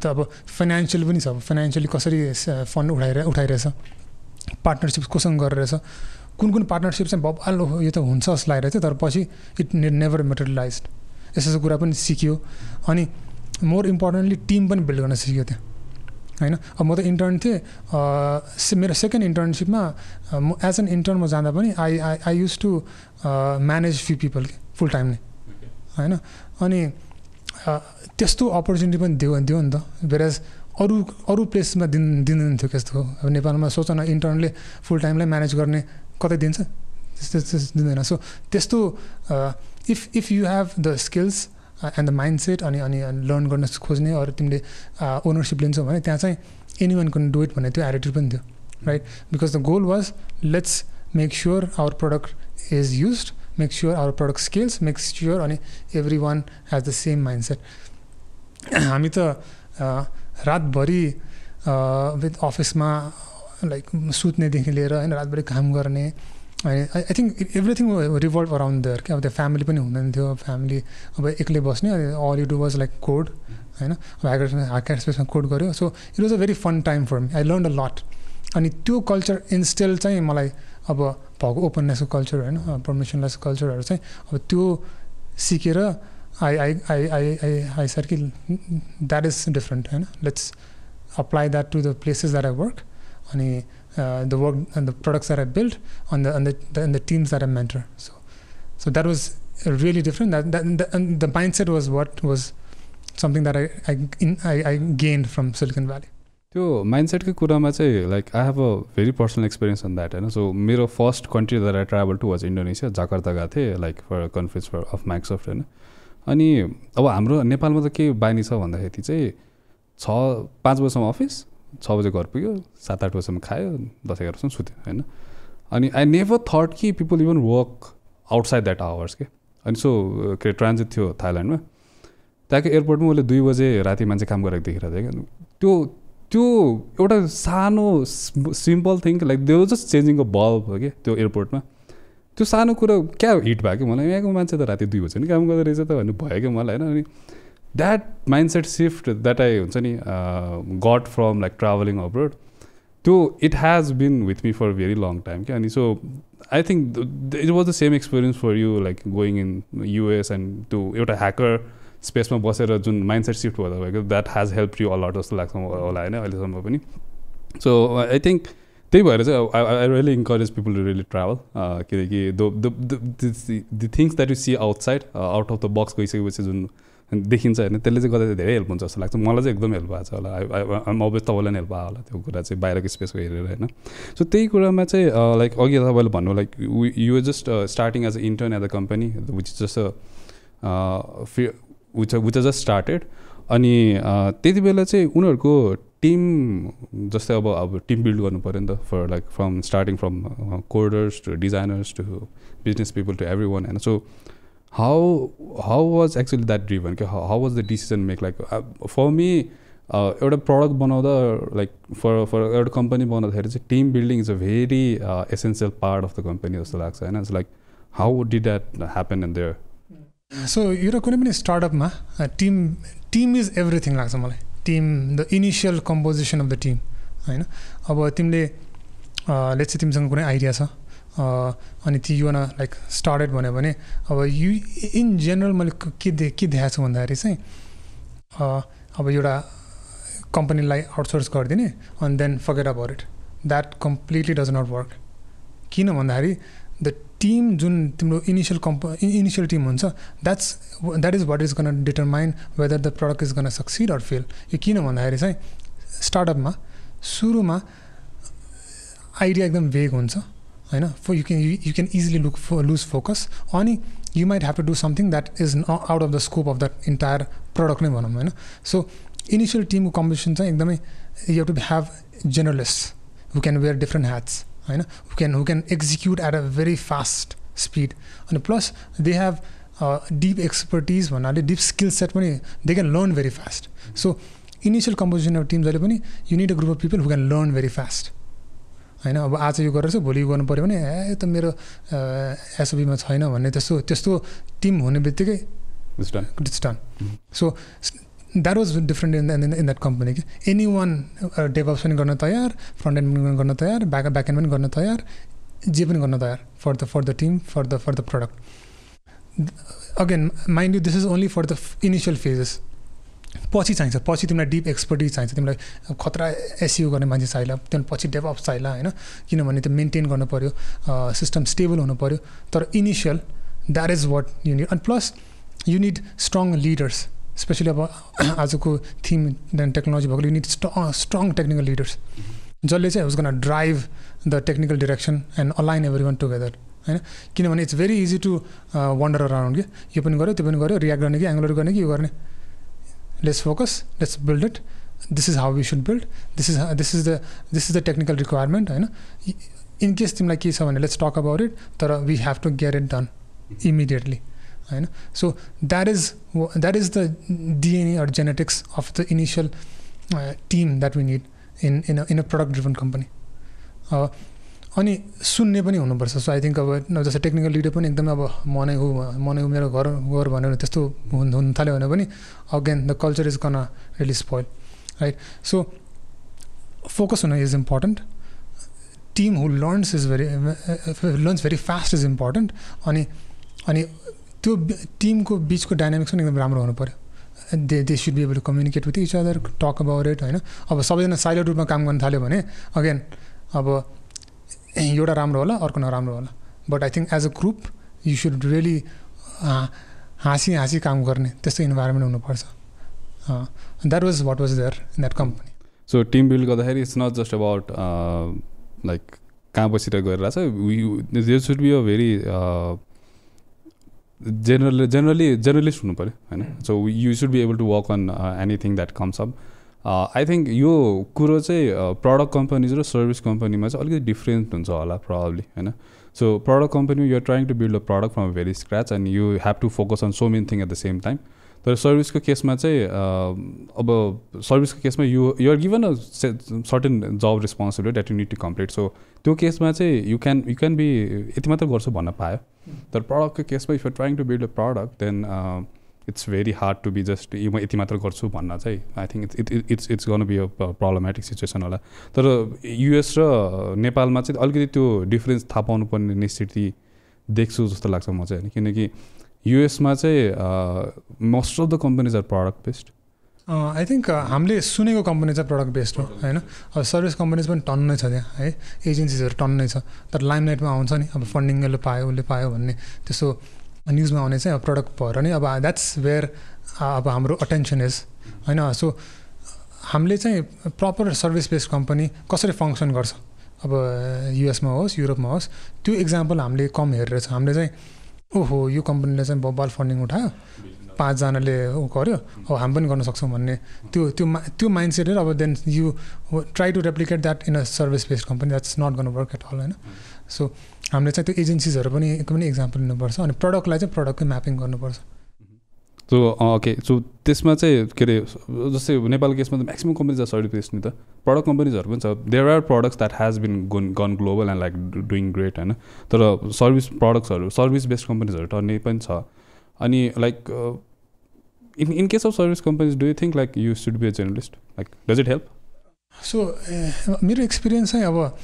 त अब फाइनेन्सियल पनि छ। अब फाइनेन्सियली कसरी फन्ड उठाइरहे उठाइरहेछ? पार्टनरसिप कोसँग गरेर रहेछ कुन कुन पार्टनरसिप चाहिँ बबाल यो त हुन्छ जस्तो लागिरहेको थियो तर पछि इट नेभर मेटेरियलाइज यस्तो यस्तो कुरा पनि सिक्यो। अनि मोर इम्पोर्टेन्टली टिम पनि बिल्ड गर्न सिक्यो त्यो होइन? अब म त इन्टर्न थिएँ। मेरो सेकेन्ड इन्टर्नसिपमा म एज एन इन्टर्नमा जाँदा पनि I I I use to manage few people full time नै होइन? अनि त्यस्तो अपर्च्युनिटी पनि दियो दियो नि त। भेरेज अरू अरू प्लेसमा दिन दिँदैन थियो त्यस्तो। अब नेपालमा सोच न इन्टर्नले फुल टाइमलाई म्यानेज गर्ने कतै दिन्छ? त्यस्तो त्यस्तो दिँदैन। सो त्यस्तो if if you have the skills and the mind set अनि अनि लर्न गर्न खोज्ने अरू तिमीले ओनरसिप लिन्छौ भने त्यहाँ चाहिँ any one can do it भन्ने त्यो एटिट्युड पनि थियो right because the goal was let's make sure our product is use make sure our product skills make sure अनि every one has the same mind set हामी त रातभरि with अफिसमा like सुत्नेदेखि लिएर होइन रातभरि काम गर्ने अनि I think everything revolve around there क्या अब त्यो फ्यामिली पनि हुँदैन थियो फ्यामिली अब एक्लै बस्ने अनि all you do was like code होइन ह्याकर ह्याकर स्पेसमा कोड गऱ्यो so it was a very fun time for me I learn a lot अनि त्यो कल्चर इन्स्टेल चाहिँ मलाई अब भएको ओपननेसको कल्चर होइन पर्मिसनलेस कल्चरहरू चाहिँ अब त्यो सिकेर I I I I I I saw कि द्याट इज डिफ्रेन्ट होइन? Let's apply that to the places that I work अनि the work and the products that I build on the on the the teams that I mentor so so that was really different that the mind set was what was something that I I in I I gained from Silicon Valley त्यो माइन्डसेटकै कुरामा चाहिँ like I have a very personal experience on that होइन? So मेरो first country that I travel to was Indonesia Jakarta गएको थिएँ like for conference for of Microsoft होइन? अनि अब हाम्रो नेपालमा त के बानी छ भन्दाखेरि चाहिँ छ पाँच बजीसम्म अफिस छ बजी घर पुग्यो सात आठ बजीसम्म खायो दस एघार बजीसम्म सुत्यो होइन? अनि आई नेभर थट कि people even work outside that hours के? अनि सो के ट्रान्जिट थियो थाइल्यान्डमा। त्यहाँको एयरपोर्टमा उसले दुई बजे राति मान्छे काम गरेको देखिरहेको थियो क्या त्यो त्यो एउटा सानो simple thing like they was just changing a bulb हो कि त्यो एयरपोर्टमा त्यो सानो कुरो क्या हिट भयो कि मलाई यहाँको मान्छे त राति दुई बजी नि काम गर्दो रहेछ त भन्ने भयो क्या मलाई होइन? अनि that mind set shift that I हुन्छ नि got from like travelling abroad त्यो it has been with me for very long time क्या। अनि so I think it was the same experience for you like going in US and त्यो एउटा hacker स्पेसमा बसेर जुन mind set shift हुँदा भएको that has help you a lot जस्तो लाग्छ होला होइन अहिलेसम्म पनि। सो आई थिङ्क त्यही भएर चाहिँ I really encourage people to really travel किनकि the the things that you see outside out of the box गइसकेपछि जुन देखिन्छ होइन त्यसले चाहिँ गर्दा धेरै हेल्प हुन्छ जस्तो लाग्छ। मलाई चाहिँ एकदम हेल्प भएको छ होला। अब तपाईँलाई पनि हेल्प भयो होला त्यो कुरा चाहिँ बाहिरको स्पेसको हेरेर होइन। सो त्यही कुरामा चाहिँ लाइक अघि तपाईँले भन्नु like you just starting as a intern as a company which is just फि विच विच जस्ट स्टार्टेड अनि त्यति बेला चाहिँ उनीहरूको टिम जस्तै अब अब टिम बिल्ड गर्नु पऱ्यो नि त for like from starting from coders to designers to business people to everyone होइन so how how was actually that driven क्या how was the decision make like for me एउटा प्रडक्ट बनाउँदा like for for एउटा company बनाउँदाखेरि चाहिँ team building is a very essential part of the company जस्तो लाग्छ होइन? Like how did that happen in there so एउटा कुनै पनि स्टार्टअपमा टिम टिम इज एभ्रिथिङ लाग्छ मलाई team the initial composition of the team होइन अब तिमीले लेट्स तिमीसँग कुनै आइडिया छ अनि ती युवान लाइक स्टार्टेड भन्यो भने अब यु इन जेनरल मैले के दे के देखाएको छु भन्दाखेरि चाहिँ अब एउटा कम्पनीलाई आउटसोर्स गरिदिने अनि then forget about it that completely does not work किन भन्दाखेरि द टिम जुन तिम्रो इनिसियल कम्प इनिसियल टिम हुन्छ that's that is what is gonna determine whether the product is gonna succeed or fail यो किन भन्दाखेरि चाहिँ स्टार्टअपमा सुरुमा आइडिया एकदम भेग हुन्छ होइन for you can you can easily look for lose focus अनि you might have to do something that is out of the scope of that entire product नै भनौँ होइन सो इनिसियल टिमको कम्पिटिसन चाहिँ एकदमै you to have generalist who can wear different hats होइन who can who can execute at a very fast speed अनि plus they have deep expertise भन्नाले deep skill set पनि they can learn very fast so initial composition of team जहिले पनि you need a group of people who can learn very fast होइन अब आज यो गरेर चाहिँ भोलि गर्नु पऱ्यो भने ए त मेरो एसओबीमा छैन भन्ने त्यस्तो त्यस्तो टिम हुने बित्तिकै done so that was different in in in that company कि एनी वान डेभलप्स पनि गर्न तयार फ्रन्ट एन्ड पनि गर्न तयार ब्याक ब्याक एन्ड पनि गर्न तयार जे पनि गर्न तयार for the for the team for the for the product again mind you this is only for the initial phases पछि चाहिन्छ पछि तिमीलाई डिप एक्सपर्टिज चाहिन्छ तिमीलाई खतरा एसियो गर्ने मान्छे चाहिला त्यहाँदेखि पछि डेभलप चाहिला होइन किनभने त्यो मेन्टेन गर्नु पऱ्यो सिस्टम स्टेबल हुनु पऱ्यो तर initial that is what you need अनि plus you need strong leaders especially अब आजको थिम टेक्नोलोजी भएको you need strong strong technical leaders जसले चाहिँ उसको drive the technical direction and align everyone together होइन किनभने it's very easy to wander around कि यो पनि गऱ्यो त्यो पनि गऱ्यो रियाक्ट गर्ने कि एङ्गलर गर्ने कि यो गर्ने let's focus let's build it. This is how we should build. This is this is the this is the technical requirement होइन इन केस तिमीलाई के छ भने लेट्स टक अबाउट इट तर we have to get it done immediately होइन so that is that is the DNA or genetics of the initial team that we need in in in a product driven company अनि सुन्ने पनि हुनुपर्छ। So I think अब जस्तै technical leader पनि एकदमै अब म नै हो म नै हो मेरो घर घर भन्यो भने त्यस्तो हुन हुन थाल्यो भने पनि again the culture is can really spoil right so focus हुन is important team who learns is very learns very fast is important अनि अनि त्यो टिमको बिचको डाइनामिक्स पनि एकदम राम्रो हुनु पऱ्यो they they should be able communicate with each other talk about it होइन। अब सबैजना साइलेन्ट रूपमा काम गर्न थाल्यो भने अगेन अब एउटा राम्रो होला अर्को नराम्रो होला। But I think as a group you should really हाँसी हाँसी काम गर्ने त्यस्तो इन्भाइरोमेन्ट हुनुपर्छ। That was what was there in that company so team build गर्दाखेरि it's not just about like कहाँ बसेर गरिरहेछ। Should be a very general generally generalist हुनु पऱ्यो होइन so you should be able to work on anything that comes up I think यो कुरो चाहिँ प्रडक्ट कम्पनीज र सर्भिस कम्पनीमा चाहिँ अलिकति डिफ्रेन्ट हुन्छ होला प्रब्लली होइन so product company you're trying to build a product from very scratch and you have to focus on so many thing at the same time तर सर्भिसको केसमा चाहिँ अब सर्भिसको केसमा you you're given a certain job responsibility that you need to complete so त्यो केसमा चाहिँ you can you can be यति मात्र गर्छु भन्न पायो। तर प्रडक्टको केसमा if you trying to build a product then it's very hard to be just म यति मात्र गर्छु भन्न चाहिँ I think it's it it's it's गर्नु बी अ प्रब्लमेटिक सिचुएसन होला। तर युएस र नेपालमा चाहिँ अलिकति त्यो डिफ्रेन्स थाहा पाउनु पर्ने स्थिति देख्छु जस्तो लाग्छ म चाहिँ होइन किनकि युएसमा चाहिँ most of the companies are product based I think हामीले सुनेको कम्पनी चाहिँ प्रडक्ट बेस्ड हो होइन? अब सर्भिस कम्पनीज पनि टन्नै छ त्यहाँ है? एजेन्सिजहरू टन्नै छ तर लाइमलाइटमा आउँछ नि। अब फन्डिङ उसले पायो उसले पायो भन्ने त्यसो न्युजमा आउने चाहिँ अब प्रडक्ट भएर नि अब द्याट्स वेयर अब हाम्रो अटेन्सन इज होइन? सो हामीले चाहिँ प्रपर सर्भिस बेस्ड कम्पनी कसरी फङ्सन गर्छ? अब युएसमा होस् युरोपमा होस् त्यो इक्जाम्पल हामीले कम हेरेर छ। हामीले चाहिँ ओहो यो कम्पनीले चाहिँ बल फन्डिङ उठायो पाँचजनाले ऊ गऱ्यो अब हामी पनि गर्न सक्छौँ भन्ने। त्यो त्यो त्यो माइन्ड सेट अब then you try to replicate that in a service based company that's not गर्नु वर्क एट अल होइन? सो हामीले चाहिँ त्यो एजेन्सिजहरू पनि एकदमै इक्जाम्पल लिनुपर्छ अनि प्रडक्टलाई चाहिँ प्रडक्टकै म्यापिङ गर्नुपर्छ। सो ओके सो त्यसमा चाहिँ के अरे जस्तै नेपालको केसमा त म्याक्सिमम् कम्पनीज आर सर्टिफिकेस नि त। प्रडक्ट कम्पनीजहरू पनि छ। There are products that has been gonna gonna global and like doing great होइन? तर सर्भिस प्रडक्ट्सहरू सर्भिस बेस्ड कम्पनीजहरू टर्ने पनि छ। अनि like in, in case of service companies do you think like you should be a journalist? Like does it help? So मेरो experience चाहिँ अब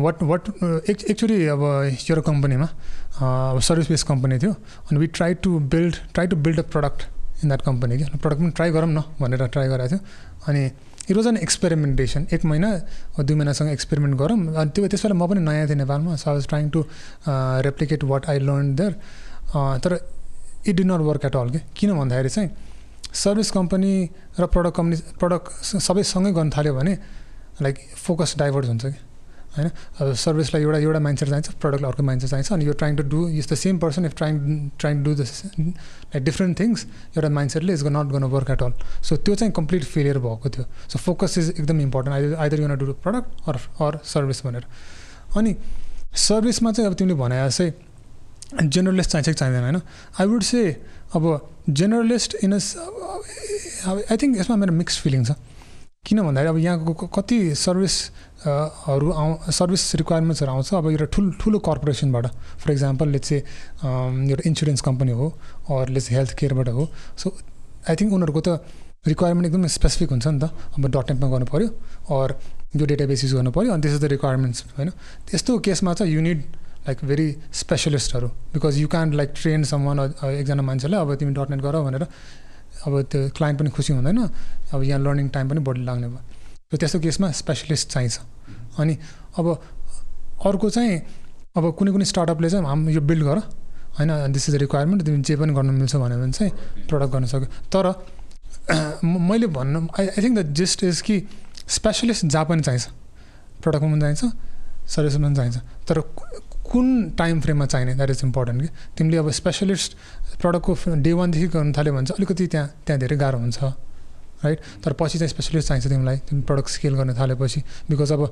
वाट वाट एक्चुली अब एउटा कम्पनीमा अब सर्भिस बेस्ड कम्पनी थियो। अनि we try to build try to build a product in that company कि प्रडक्ट पनि ट्राई गरौँ न भनेर ट्राई गराएको थियो। अनि इट वाज एन एक्सपेरिमेन्टेसन एक महिना दुई महिनासँग एक्सपेरिमेन्ट गरौँ। अनि त्यो त्यस बेला म पनि नयाँ थिएँ नेपालमा। So I was trying to replicate what I learn there तर it did not work at all कि किन भन्दाखेरि चाहिँ सर्भिस कम्पनी र प्रडक्ट कम्पनी प्रडक्ट सबै सँगै गर्न थाल्यो भने लाइक फोकस डाइभर्ट हुन्छ कि होइन? अब सर्भिसलाई एउटा एउटा माइन्डसेट चाहिन्छ प्रडक्टलाई अर्को माइन्डसेट चाहिन्छ अनि यो trying to do is the same person if trying trying do the like different things एउटा माइन्डसेटले इज नट गर्न वर्क एट अल सो त्यो चाहिँ कम्प्लिट फेलियर भएको थियो. सो फोकस इज एकदम important either either you do product or or service भनेर। अनि सर्भिसमा चाहिँ अब तिमीले भने चाहिँ जेनरलिस्ट चाहिन्छ कि चाहिँदैन होइन? आई वुड से अब जेनरलिस्ट इन आई थिङ्क यसमा मेरो मिक्स फिलिङ छ। किन भन्दाखेरि अब यहाँको कति सर्भिसहरू आउ सर्भिस रिक्वायरमेन्ट्सहरू आउँछ। अब एउटा ठुलो ठुलो कर्पोरेसनबाट फर इक्जाम्पल लेट्स चाहिँ एउटा इन्सुरेन्स कम्पनी हो अर लेट्स हेल्थ केयरबाट हो। सो आई थिङ्क उनीहरूको त रिक्वायरमेन्ट एकदमै स्पेसिफिक हुन्छ नि त। अब. डट नेटमा गर्नु पऱ्यो अर यो डेटाबेस युज गर्नु पऱ्यो अनि इज द रिक्वायरमेन्ट्स होइन? त्यस्तो केसमा चाहिँ you need like very स्पेसलिस्टहरू because you can like train सम्म एकजना मान्छेलाई अब तिमी. डट नेट गर भनेर अब त्यो क्लाइन्ट पनि खुसी हुँदैन। अब यहाँ लर्निङ टाइम पनि बढी लाग्ने भयो। त्यस्तो केसमा स्पेसलिस्ट चाहिन्छ। अनि अब अर्को चाहिँ अब कुनै कुनै स्टार्टअपले चाहिँ हाम यो बिल्ड गर। होइन दिस इज रिक्वायरमेन्ट तिमी जे पनि गर्नु मिल्छ भन्यो भने चाहिँ प्रडक्ट गर्न सक्यो। तर मैले भन्नु I I think the gist is कि स्पेसलिस्ट जहाँ पनि चाहिन्छ। प्रडक्टमा पनि चाहिन्छ सर्भिसमा पनि चाहिन्छ। तर कुन टाइम फ्रेममा चाहिने? द्याट इज इम्पोर्टेन्ट कि। तिमीले अब स्पेसलिस्ट प्रडक्टको डे वानदेखि गर्नु थाल्यो भने चाहिँ अलिकति त्यहाँ त्यहाँ धेरै गाह्रो हुन्छ। राइट तर पछि चाहिँ स्पेसलिस्ट चाहिन्छ तिमीलाई तिमी प्रडक्ट स्केल गर्न थालेपछि. बिकज अब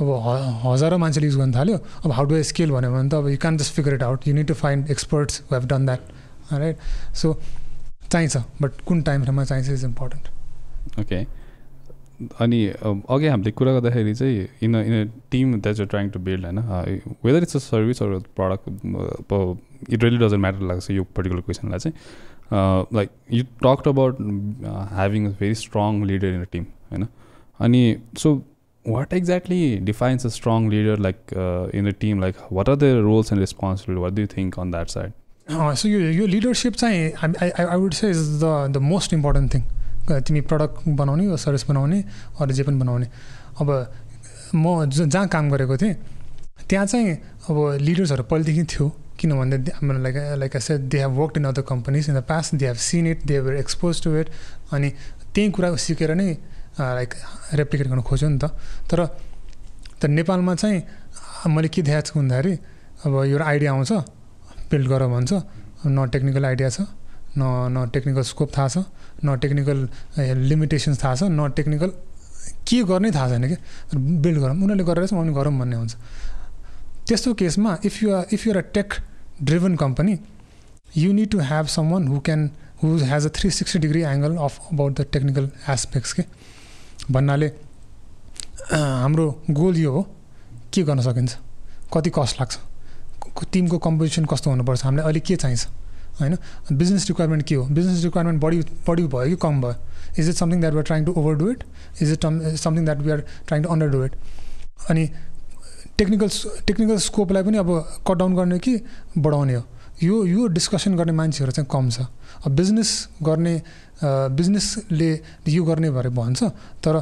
अब हजारौँ मान्छेले युज गर्न थाल्यो अब हाउ डु आई स्केल भन्यो भने त अब you can just figure it out you need to find experts who have done that right so चाहिन्छ बट कुन टाइम फ्रेममा चाहिन्छ इज इम्पोर्टेन्ट ओके अनि अघि हामीले कुरा गर्दाखेरि चाहिँ in in a team that you trying to build होइन? Whether it's a service or product it really doesn't matter लाग्छ यो पर्टिकुलर क्वेसनलाई चाहिँ. Like you talked about having a very strong leader in a team होइन अनि so what exactly defines a strong leader like in a team like what are the roles and responsibility what do think on that side so यो यो leadership चाहिँ I would say is the the most important thing तिमी product बनाउने वा service बनाउने अरू जे पनि बनाउने अब म जहाँ काम गरेको थिएँ त्यहाँ चाहिँ अब लिडर्सहरू पहिलेदेखि थियो। किन भन्दा हाम्रो like like I said they have work in other companies in the past they have seen it they have expose to it अनि त्यही कुरा सिकेर नै लाइक रेप्लिकेट गर्न खोज्यो नि त। तर त नेपालमा चाहिँ मैले के देखाएको छु भन्दाखेरि अब एउटा आइडिया आउँछ बिल्ड गर भन्छ। न टेक्निकल आइडिया छ न न टेक्निकल स्कोप थाहा छ न टेक्निकल लिमिटेसन्स थाहा छ न टेक्निकल के गर्ने थाहा छैन कि? बिल्ड गरौँ। उनीहरूले गरेर चाहिँ पनि गरौँ भन्ने हुन्छ। त्यस्तो केसमा if you are if you're a tech driven company you need to have someone who can who has a three sixty degree angle of about the technical aspects के भन्नाले हाम्रो गोल यो हो के गर्न सकिन्छ? कति कस्ट लाग्छ? टिमको कम्पोजिसन कस्तो हुनुपर्छ? हामीलाई अहिले के चाहिन्छ? होइन? बिजनेस रिक्वायरमेन्ट के हो? बिजनेस रिक्वायरमेन्ट बढी बढी भयो कि कम भयो? Is it something that we are trying to overdo it is it something that we are trying to underdo it अनि टेक्निकल टेक्निकल स्कोपलाई पनि अब कट डाउन गर्ने कि बढाउने हो। यो यो डिस्कसन गर्ने मान्छेहरू चाहिँ कम छ। अब बिजनेस गर्ने बिजनेसले यो गर्ने भएर भन्छ तर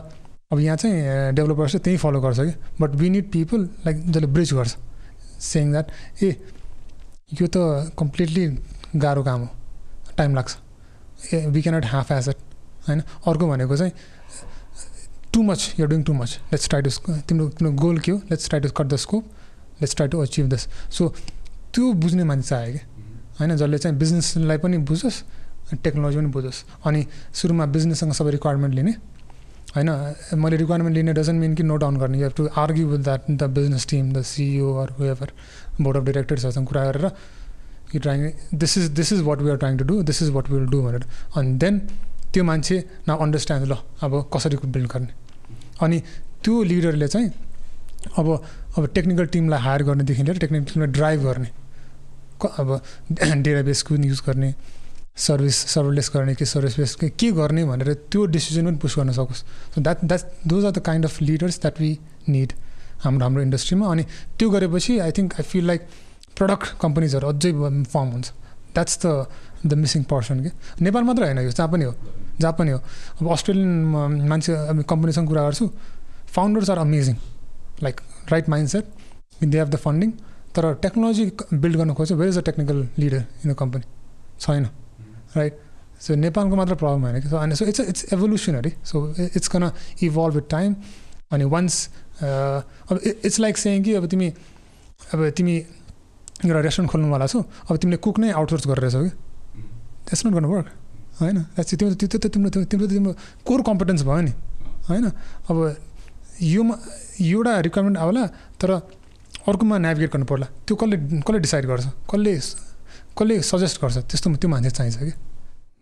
अब यहाँ चाहिँ डेभलपर्स चाहिँ त्यही फलो गर्छ कि। But we need people like जसले ब्रिज गर्छ। सेङ द्याट ए यो त कम्प्लिटली गाह्रो काम हो। टाइम लाग्छ। ए we cannot half ass it होइन? अर्को भनेको चाहिँ too much you're doing too much let's try to तिम्रो तिम्रो गोल के हो let's try to cut the scope let's try to achieve this so त्यो बुझ्ने मान्छे चाहियो कि होइन जसले चाहिँ बिजनेसलाई पनि बुझोस् टेक्नोलोजी पनि बुझोस् अनि सुरुमा बिजनेससँग सबै रिक्वायरमेन्ट लिने होइन मैले रिक्वायरमेन्ट लिने डजन्ट मिन कि नोट डाउन गर्ने you have to argue with that the business team the CEO or whoever board of डिरेक्टर्सहरूसँग कुरा गरेर कि trying this is this is what we are trying to do this is what will do भनेर अनि then त्यो मान्छे न understand ल अब कसरी बिल्ड गर्ने। अनि त्यो लिडरले चाहिँ अब अब टेक्निकल टिमलाई हायर गर्नेदेखि लिएर टेक्निकल टिमलाई ड्राइभ गर्ने अब *clears throat* डेटाबेस कुन युज गर्ने सर्भिस सर्भरलेस गर्ने कि सर्भिस बेस के गर्ने भनेर त्यो डिसिजन पनि पुस गर्न सकोस्। So that that those are the kind of leaders that we need हाम्रो हाम्रो इन्डस्ट्रीमा अनि त्यो गरेपछि I think I feel like product कम्पनीजहरू अझै फर्म हुन्छ। That's the the missing person के नेपाल मात्र होइन यो जहाँ पनि हो। जहाँ पनि हो। अब अस्ट्रेलियन मान्छे अब कम्पनीसँग कुरा गर्छु founders are amazing like right mindset they have the funding तर टेक्नोलोजी बिल्ड गर्न खोज्छ where is a technical leader in the company छैन राइट सो नेपालको मात्र प्रब्लम होइन कि सो अनि so it's it's evolutionary so it's gonna evolve with time अनि वान्स अब इट्स लाइक सेङ कि अब तिमी अब तिमी एउटा रेस्टुरेन्ट खोल्नुवाला छौ अब तिमीले कुक नै आउटसोर्स गरेर छौ कि द्याट्स नट गर्नु वर्क होइन? तिम्रो त्यो त तिम्रो तिम्रो तिम्रो कोर कम्पिटेन्स भयो नि। होइन? अब योमा एउटा रिक्वायरमेन्ट आउला तर अर्कोमा नेभिगेट गर्नु पर्ला। त्यो कसले कसले डिसाइड गर्छ? कसले कसले सजेस्ट गर्छ? त्यस्तो त्यो मान्छे चाहिन्छ कि?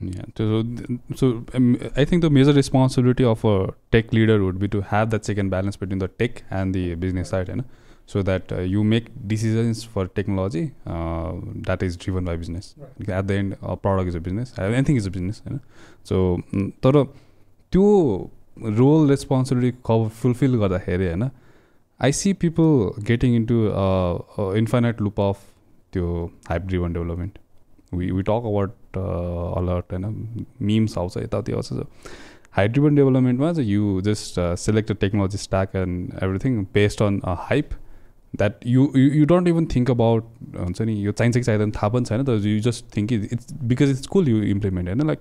Um, I think the major responsibility of a tech leader would be to have that second balance between the tech and the business side, you know? So that uh, you make decisions for technology uh, that is driven by business. Right. at the end a product is a business anything is a business होइन so तर त्यो role responsibility कभ fulfill गर्दाखेरि होइन I see people getting into infinite loop of त्यो hype driven development we we talk about alert होइन memes आउँछ यताउति आउँछ हाइप ड्रिभन डेभलपमेन्टमा चाहिँ you just select technology stack and everything based on hype that you you don't even think about हुन्छ नि यो चाहिन्छ कि चाहिँदैन थाहा पनि छैन तर you just think it's because it's cool you implement होइन? Like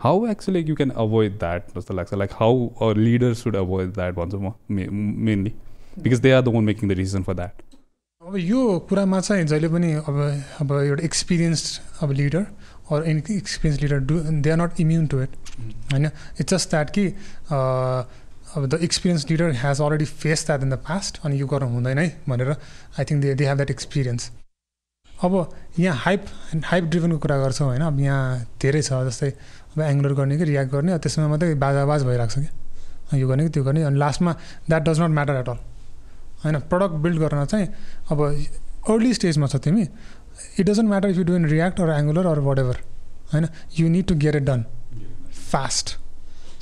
how actually you can avoid that जस्तो लाग्छ। Like how a leader should avoid that भन्छु म mainly because they are the one making the decision for that अब यो कुरामा चाहिँ जहिले पनि अब अब एउटा एक्सपिरियन्स अब leader or any experience leader do they are not immune to it होइन? इट्स जस्ट द्याट कि अब the experience leader has already face that in the past अनि यो गर्नु हुँदैन है भनेर I think they they have that experience अब यहाँ हाइप हाइप ड्रिभनको कुरा गर्छौँ होइन? अब यहाँ धेरै छ जस्तै अब एङ्गलर गर्ने कि रियाक्ट गर्ने त्यसमा मात्रै बाजाबाज भइरहेको छ कि? यो गर्ने कि त्यो गर्ने? अनि लास्टमा that does not matter at all होइन? प्रडक्ट बिल्ड गर्न चाहिँ अब अर्ली स्टेजमा छ तिमी। It doesn't matter if you do in React or Angular or whatever होइन? You need to get it done fast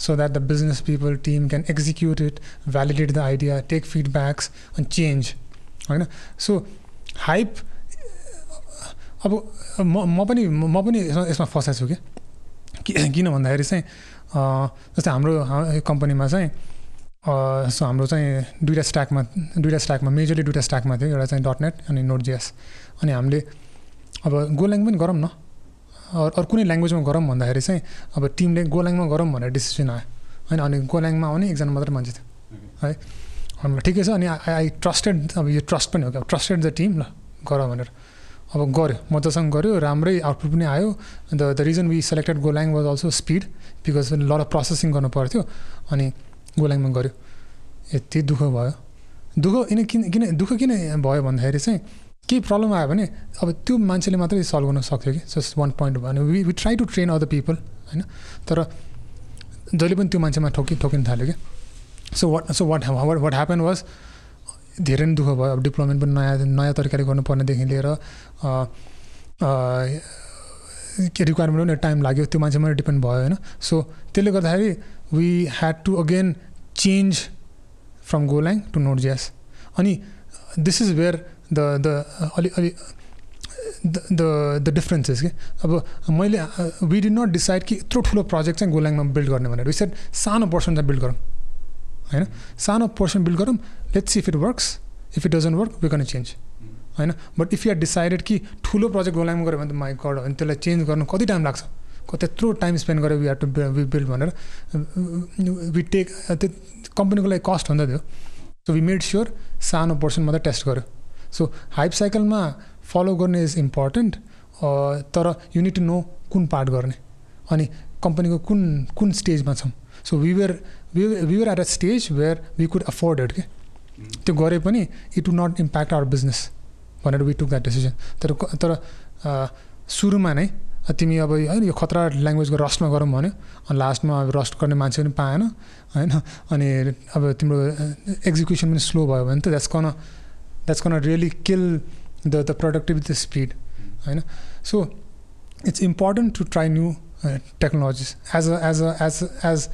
so that the business people team can execute it validate the idea take feedbacks and change होइन so hype अब म म पनि म पनि यसमा फसाएको छु कि किन भन्दाखेरि चाहिँ जस्तै हाम्रो कम्पनीमा चाहिँ सो हाम्रो चाहिँ दुइटा स्ट्याकमा दुइटा स्ट्याकमा मेजरली दुइटा स्ट्याकमा थियो। एउटा चाहिँ डट नेट अनि नोट जिएस। अनि हामीले अब गोल्याङ पनि गरौँ न। अरू कुनै ल्याङ्ग्वेजमा गरौँ भन्दाखेरि चाहिँ अब टिमले गोल्याङमा गरौँ भनेर डिसिसन आयो। होइन अनि गोल्याङमा आउने एकजना मात्रै मान्छे थियो। है? अनि ठिकै छ अनि आई आई ट्रस्टेड अब यो ट्रस्ट पनि हो कि अब ट्रस्टेड द टिम ल गर भनेर। अब गऱ्यो मजासँग गऱ्यो राम्रै आउटपुट पनि आयो। And the reason we selected Golang was also speed because load of processing गर्नु पर्थ्यो अनि गोल्याङमा गऱ्यो। यति दुःख भयो। दुःख किन किन दुःख किन भयो भन्दाखेरि चाहिँ केही प्रब्लम आयो भने अब त्यो मान्छेले मात्रै सल्भ गर्न सक्थ्यो कि? जस्ट वान पोइन्ट भने we we try to train other people होइन? तर जहिले पनि त्यो मान्छेमा ठोकि ठोकिन थाल्यो कि? So what so what what happen was धेरै नै दुःख भयो। अब डिप्लोमेन्ट पनि नयाँ नयाँ तरिकाले गर्नुपर्नेदेखि लिएर के रिक्वायरमेन्ट पनि टाइम लाग्यो। त्यो मान्छेमा डिपेन्ड भयो होइन? सो त्यसले गर्दाखेरि we had to again change from Golang to Node JS अनि this is where the the अलि अलि द द डिफ्रेन्सेस कि अब मैले वी डि नट डिसाइड कि यत्रो ठुलो प्रोजेक्ट चाहिँ गोल्याङमा बिल्ड गर्ने भनेर। विसेट सानो पोर्सन चाहिँ बिल्ड गरौँ होइन? सानो पोर्सन बिल्ड गरौँ let's if it works if it doesn't work we change होइन? But if you are decided कि ठुलो प्रोजेक्ट गोलाइमा गऱ्यो भने त माइ गड अनि त्यसलाई चेन्ज गर्नु कति टाइम लाग्छ? त्यत्रो टाइम स्पेन्ड गरेर we are to we build भनेर। वी टेक त्यो कम्पनीको लागि कस्ट हुँदै थियो। सो वी मेड स्योर सानो पोर्सन मात्रै टेस्ट गऱ्यो। सो हाइप साइकलमा फलो गर्ने इज इम्पोर्टेन्ट तर युनिट टु नो कुन पार्ट गर्ने। अनि कम्पनीको कुन कुन स्टेजमा छौँ। So we were we we were at a stage where we could afford it के त्यो गरे पनि it would not impact our business भनेर वी टुक द्याट डिसिजन तर तर सुरुमा नै तिमी अब होइन यो खतरा ल्याङ्ग्वेजको रस्टमा गरौँ भन्यो। अनि लास्टमा अब रस्ट गर्ने मान्छे पनि पाएन होइन? अनि अब तिम्रो एक्जिक्युसन पनि स्लो भयो भने त that's gonna that's gonna really kill the the productivity speed होइन so it's important to try new technologies as a as a as as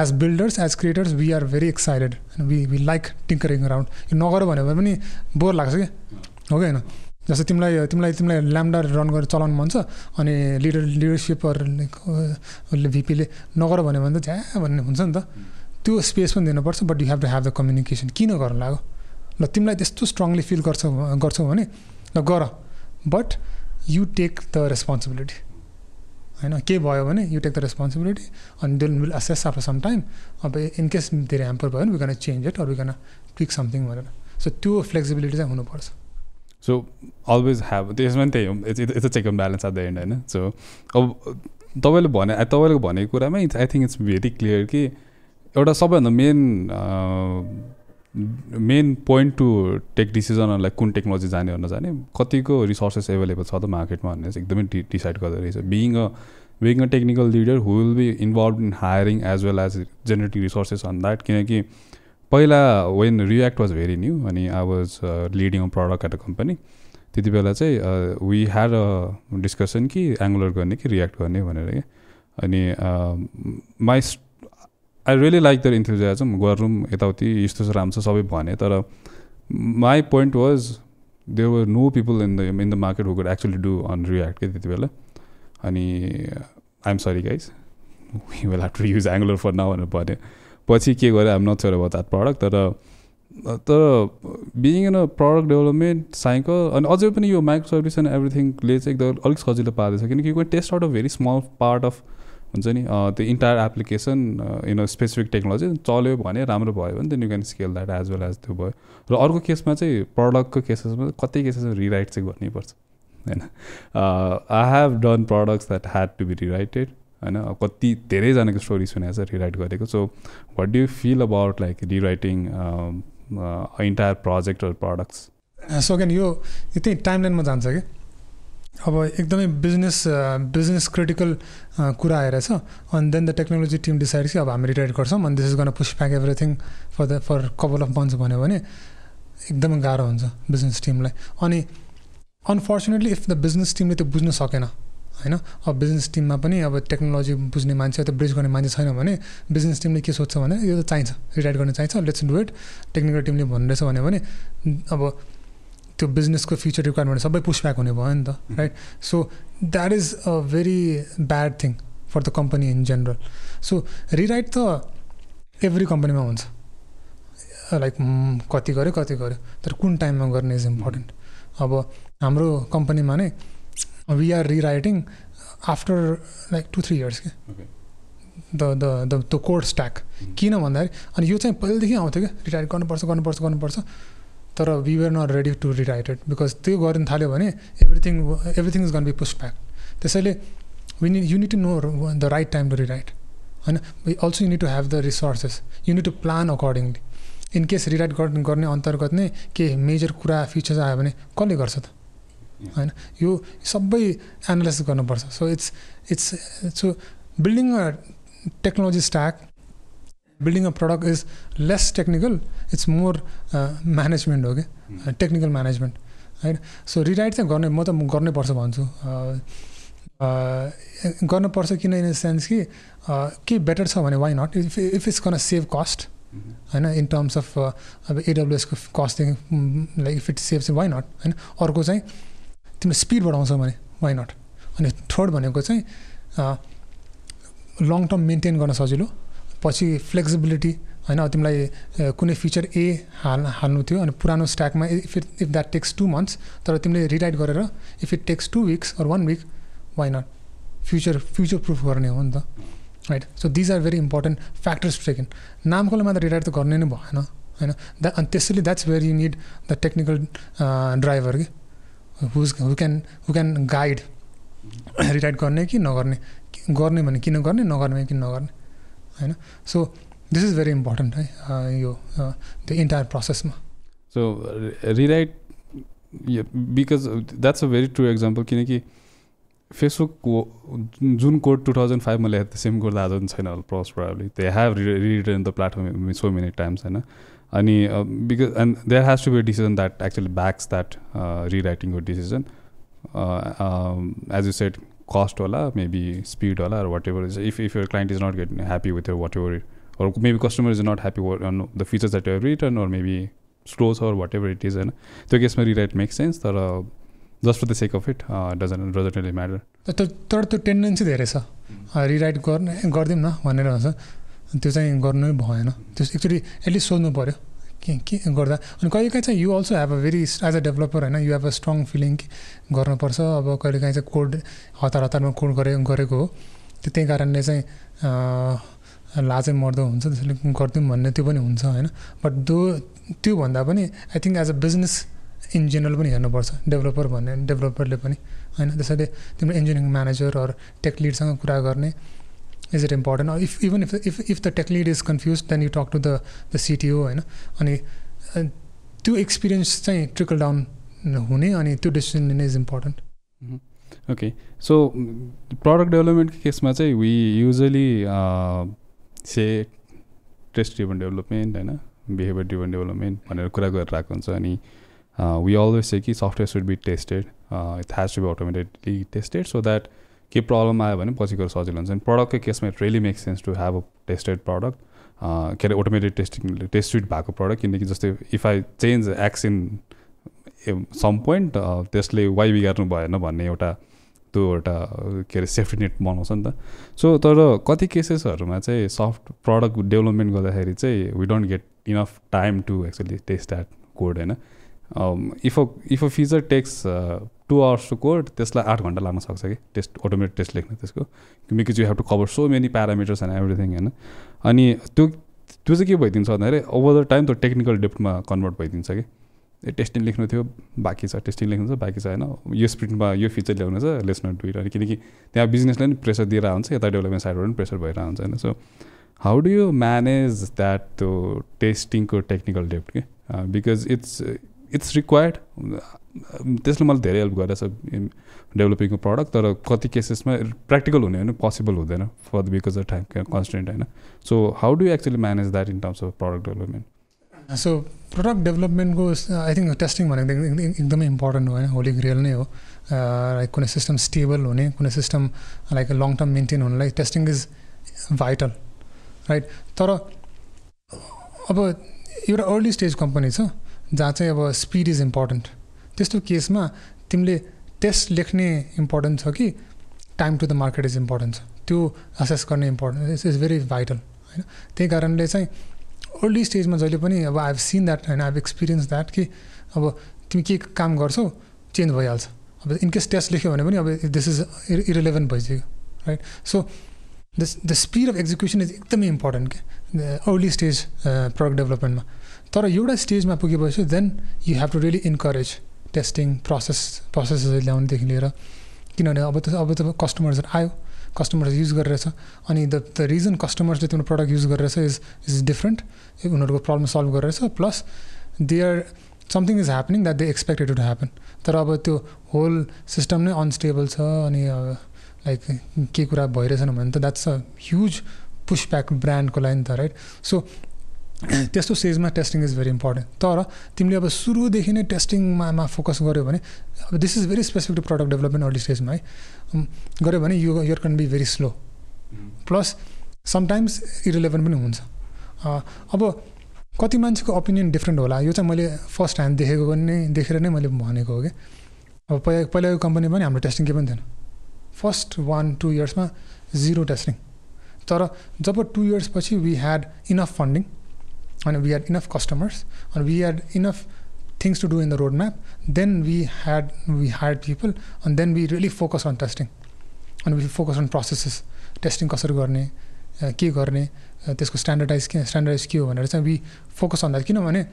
as builders as creators we are very excited we we like tinkering around यो नगर भन्यो भने पनि bore लाग्छ कि हो कि होइन जस्तो तिमीलाई तिमीलाई तिमीलाई ल्याम्डा रन गरेर चलाउनु मन छ अनि लिडर लिडरसिपहरूले भिपीले नगर भन्यो भने त झ्या भन्ने हुन्छ नि त। त्यो स्पेस पनि दिनुपर्छ but you have to have the communication किन गर्नु लाग्यो? ल तिमीलाई त्यस्तो स्ट्रङली फिल गर्छौ गर्छौ भने ल गर but you take the responsibility होइन के भयो भने यु टेक द रेस्पोन्सिबिलिटी अनि then will assess after some time अब इनकेस धेरै ह्याम्पर भयो भने we can change it or we can pick something भनेर सो त्यो फ्लेक्सिबिलिटी चाहिँ हुनुपर्छ। सो अलवेज ह्याभ त्यसमा पनि त्यही हो। It's a check balance at the end होइन? सो अब तपाईँले भने तपाईँले भनेको कुरामा I think it's very clear कि एउटा सबैभन्दा main main point to take डिसिजनहरूलाई कुन टेक्नोलोजी जाने भन्न जाने कतिको रिसोर्सेस एभाइलेबल छ त मार्केटमा भन्ने चाहिँ एकदमै डि डिसाइड गर्दो रहेछ। Being a being a technical leader who will be involve in hiring as well as generating resources on that किनकि पहिला when React was very new अनि I was leading a product at a company त्यति बेला चाहिँ we had a discussion कि Angular गर्ने कि React गर्ने भनेर क्या अनि my I really like the enthusiasm गरौँ यताउति यस्तो राम्रो छ सबै भने तर my point was there were no people in the in the market who could actually do on React के त्यति बेला अनि I'm sorry guys we will have to use Angular for now भनेर भन्यो पछि के गरेँ आइम नट स्योर अब द्याट प्रडक्ट तर तर being in a product development cycle अनि अझै पनि यो माइक्रो सर्भिस एन्ड एभ्रिथिङले चाहिँ एकदम अलिक सजिलो पार्दैछ किनकि you test out a very small part of हुन्छ नि? त्यो entire application a specific technology चल्यो भने राम्रो भयो भने then you can scale that as well as त्यो भयो। र अर्को केसमा चाहिँ प्रडक्टको केसेसमा कति केसेसमा रिराइट चाहिँ गर्नैपर्छ होइन? I have done products that had to be rewrited होइन? कति धेरैजनाको स्टोरी सुनेको छ रिराइट गरेको। So what do feel about like rewriting entire project or products so can यो त्यही टाइमलाइनमा जान्छ कि? अब एकदमै बिजनेस बिजनेस क्रिटिकल कुरा आएर छ अनि then the technology team decide कि अब हामी रिटायर गर्छौँ अनि दिस इज गर्न push back everything for the for couple of months भन्यो भने एकदमै गाह्रो हुन्छ बिजनेस टिमलाई अनि अनफर्चुनेटली इफ द बिजनेस टिमले त्यो बुझ्न सकेन होइन? अब बिजनेस टिममा पनि अब टेक्नोलोजी बुझ्ने मान्छे त्यो ब्रिज गर्ने मान्छे छैन भने बिजनेस टिमले के सोध्छ भने यो त चाहिन्छ रिटायर गर्न चाहिन्छ लेट्स डु इट टेक्निकल टिमले भन्दैछ भने अब त्यो बिजनेसको फ्युचर रिक्वायरमेन्ट सबै पुसब्याक हुने भयो नि त right so that is a very bad thing for the company in general so rewrite त एभ्री कम्पनीमा हुन्छ। लाइक कति गऱ्यो कति गऱ्यो। तर कुन टाइममा गर्ने इज इम्पोर्टेन्ट अब हाम्रो कम्पनीमा नै we are rewriting after like two three years के the the the code stack किन भन्दाखेरि अनि यो चाहिँ पहिलेदेखि आउँथ्यो क्या। रिटायर गर्नुपर्छ गर्नुपर्छ गर्नुपर्छ। तर we were not ready to rewrited because त्यो गर्नु थाल्यो भने everything everything is gonna be pushed back त्यसैले we need you need to know the right time to rewrite होइन also you need to have the resources you need to plan accordingly in case rewrite गर्ने अन्तर्गत नै केही major कुरा features आयो भने कसले गर्छ त? होइन यो सबै एनालाइसिस गर्नुपर्छ. So it's it's so building a technology stack building a product is less technical it's more management हो कि टेक्निकल म्यानेजमेन्ट होइन? सो रिराइट चाहिँ गर्ने म त गर्नै पर्छ भन्छु गर्नुपर्छ किन इन द सेन्स कि के बेटर छ भने why not if if it's gonna save cost होइन? इन टर्म्स अफ अब एडब्लुएसको कस्टदेखि like if it saves why not होइन? अर्को चाहिँ तिमीले स्पिड बढाउँछौ भने वाइ नट अनि थर्ड भनेको चाहिँ लङ टर्म मेन्टेन गर्न सजिलो पछि फ्लेक्सिबिलिटी होइन तिमीलाई कुनै फिचर ए हाल हाल्नु थियो अनि पुरानो स्ट्याकमा if it if that takes two months तर तिमीले रिराइट गरेर if it takes two weeks or one week why not future future proof गर्ने हो नि त right so these are very important factors taken नामकोलाई मात्र रिराइट त गर्ने नै भएन होइन? द्याट अनि त्यसैले that's very you need the technical driver कि whose who can who can guide rewrite गर्ने कि नगर्ने? गर्ने भने किन गर्ने नगर्ने भने किन नगर्ने? होइन? So this is very important है यो त्यो entire प्रोसेसमा so rewrite because that's a very true example किनकि फेसबुक जुन कोड टु थाउजन्ड फाइभमा लेखेको सेम कोड आज पनि छैन प्रस probably they have rewritten the platform so many times होइन अनि because and there has to be decision that actually backs that रिराइटिङको decision as you set cost होला मेबी स्पिड होला whatever is if if your client is not get happy with your whatever or maybe customer is not happy on the features that you have written or maybe slows or whatever it is होइन त्यो केसमा rewrite make sense तर just for the sake of it doesn't doesn't really matter तर त्यो tendency धेरै छ rewrite गर्ने गरिदिउँ न भनेर भन्छ त्यो चाहिँ गर्नै भएन त्यो एक्चुली एटलिस्ट सोध्नु पऱ्यो के के गर्दा? अनि कहिलेकाहीँ चाहिँ you also have a very as a developer होइन you have a strong feeling गर्नुपर्छ। अब कहिलेकाहीँ चाहिँ कोड हतार हतारमा कोड गरे गरेको हो। त्यो त्यही कारणले चाहिँ लाजै मर्दो हुन्छ त्यसले गरिदिउँ भन्ने त्यो पनि हुन्छ होइन? बट दो त्योभन्दा पनि I think as a business in general पनि हेर्नुपर्छ डेभलपर भन्ने डेभलपरले पनि होइन? त्यसैले तिम्रो इन्जिनियरिङ म्यानेजर अर टेक लिडसँग कुरा गर्ने is it important if even if if if the tech lead is confuse then you talk to the the CTO होइन? अनि त्यो एक्सपिरियन्स चाहिँ ट्रिकल डाउन हुने अनि त्यो डिसिजन लिने is important okay so product डेभलपमेन्टको केसमा चाहिँ we usually say test driven development होइन बिहेभियर ड्रिभन डेभलपमेन्ट भनेर कुरा गरेर आएको हुन्छ अनि वी अलवेज से कि software should be tested it has to be automatedly tested so that के प्रब्लम आयो भने पछि गएर सजिलो हुन्छ। अनि प्रडक्टकै केसमा it really make sense to have a tested product के अरे अटोमेटेड टेस्टिङ टेस्टेड भएको प्रडक्ट किनकि जस्तै if I change X in some point त्यसले वाइ बिगार्नु भएन भन्ने एउटा त्यो एउटा के अरे सेफ्टी नेट बनाउँछ नि त। सो तर कति केसेसहरूमा चाहिँ सफ्ट प्रडक्ट डेभलपमेन्ट गर्दाखेरि चाहिँ we don't get enough time to actually test that code होइन? If a if a feature takes two hours to code त्यसलाई आठ घन्टा लाग्न सक्छ कि? टेस्ट अटोमेटिक टेस्ट लेख्न त्यसको। Because you have to cover so many parameters and everything होइन? अनि त्यो त्यो चाहिँ के भइदिन्छ भन्दाखेरि ओभर द टाइम त्यो टेक्निकल डेप्थमा कन्भर्ट भइदिन्छ कि? टेस्टिङ लेख्नु थियो बाँकी छ टेस्टिङ लेख्नु छ बाँकी छ होइन? यो स्प्रिन्टमा यो फिचर ल्याउनु छ लेस नट डु अनि किनकि त्यहाँ बिजनेसले पनि प्रेसर दिएर हुन्छ यता डेभलपमेन्ट साइडबाट पनि प्रेसर भइरहेको हुन्छ होइन? So how do you manage that त्यो टेस्टिङको टेक्निकल डेप्थ के? बिकज इट्स इट्स रिक्वायर्ड त्यसले मलाई धेरै हेल्प गरेछ डेभलपिङको प्रडक्ट तर कति केसेसमा प्र्याक्टिकल हुने भने पोसिबल हुँदैन for because of time constant होइन? So how do actually manage that in terms of product development so product डेभलपमेन्टको I think testing भनेको एकदमै इम्पोर्टेन्ट हो होइन होली ग्रियल नै हो लाइक कुनै सिस्टम स्टेबल हुने कुनै system like long term maintain हुनलाई टेस्टिङ इज भाइटल राइट तर अब एउटा अर्ली स्टेज कम्पनी छ जहाँ चाहिँ अब स्पिड इज इम्पोर्टेन्ट त्यस्तो केसमा तिमीले टेस्ट लेख्ने इम्पोर्टेन्ट छ कि time to the market is important छ? त्यो एसेस गर्ने important is is very vital होइन? त्यही कारणले चाहिँ अर्ली स्टेजमा जहिले पनि अब आई हेभ सिन द्याट होइन आई हेभ एक्सपिरियन्स द्याट कि अब तिमी के काम गर्छौ चेन्ज भइहाल्छ। अब इनकेस टेस्ट लेख्यो भने पनि अब दिस इज इरिलेभेन्ट भइसक्यो right so the the speed of execution is एकदमै इम्पोर्टेन्ट के अर्ली स्टेज प्रडक्ट डेभलपमेन्टमा तर एउटा स्टेजमा पुगेपछि then you have to really encourage testing process प्रोसेसहरू ल्याउनेदेखि लिएर। किनभने अब त अब त कस्टमर्सहरू आयो कस्टमर्स युज गरिरहेछ अनि द द रिजन कस्टमर्सले तिम्रो प्रडक्ट युज गरिरहेछ इज इज डिफ्रेन्ट उनीहरूको प्रब्लम सल्भ गरिरहेछ plus they are something is happening that they expected to happen तर अब त्यो होल सिस्टम नै अनस्टेबल छ अनि लाइक के कुरा भइरहेछन् भने त द्याट्स अ ह्युज पुसब्याक ब्रान्डको लागि त राइट सो त्यस्तो स्टेजमा टेस्टिङ इज भेरी इम्पोर्टेन्ट तर तिमीले अब सुरुदेखि नै टेस्टिङमा मा फोकस गऱ्यो भने अब this is very specific to product development early स्टेजमा है। गऱ्यो भने you you're can be very slow plus sometimes irrelevant पनि हुन्छ। अब कति मान्छेको ओपिनियन डिफ्रेन्ट होला। यो चाहिँ मैले फर्स्ट ह्यान्ड देखेको नै देखेर नै मैले भनेको हो कि। अब पहिला पहिलाको कम्पनी पनि हाम्रो टेस्टिङ केही पनि थिएन। फर्स्ट वान टू इयर्समा जिरो टेस्टिङ तर जब टु इयर्सपछि वी ह्याड इनफ फन्डिङ अनि वी ह्याड इनफ कस्टमर्स अनि we had enough things to do in the road map then we had we had people अनि then we really focus on testing अनि we focus on processes testing कसरी गर्ने के गर्ने त्यसको standardise के standardise के हो भनेर चाहिँ वी फोकस अन द्याट किनभने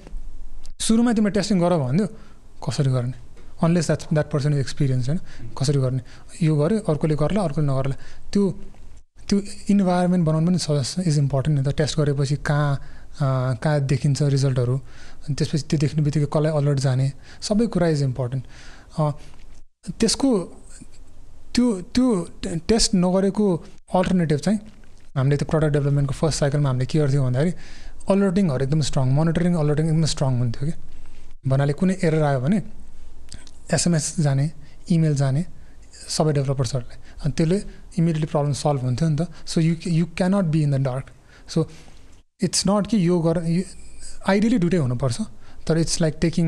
सुरुमा तिमीले टेस्टिङ गर भनिदियो कसरी गर्ने? Unless that that person is experience होइन? कसरी गर्ने? यो गऱ्यो अर्कोले गर्ला अर्कोले नगर्ला। त्यो त्यो इन्भाइरोमेन्ट बनाउनु पनि इज इम्पोर्टेन्ट नि त टेस्ट गरेपछि कहाँ कहाँ देखिन्छ रिजल्टहरू अनि त्यसपछि त्यो देख्ने बित्तिकै कसलाई अलर्ट जाने सबै कुरा इज इम्पोर्टेन्ट त्यसको त्यो त्यो टेस्ट नगरेको अल्टरनेटिभ चाहिँ हामीले त्यो प्रडक्ट डेभलपमेन्टको फर्स्ट साइकलमा हामीले के गर्थ्यौँ भन्दाखेरि अलर्टिङहरू एकदम स्ट्रङ मोनिटरिङ अलर्टिङ एकदम स्ट्रङ हुन्थ्यो कि। भन्नाले कुनै एरर आयो भने एसएमएस जाने इमेल जाने सबै डेभलपर्सहरूलाई अनि त्यसले इमिडिएटली प्रब्लम सल्भ हुन्थ्यो नि त। So you you cannot be in the dark so it's not कि यो गर आइडियली दुइटै हुनुपर्छ तर इट्स लाइक टेकिङ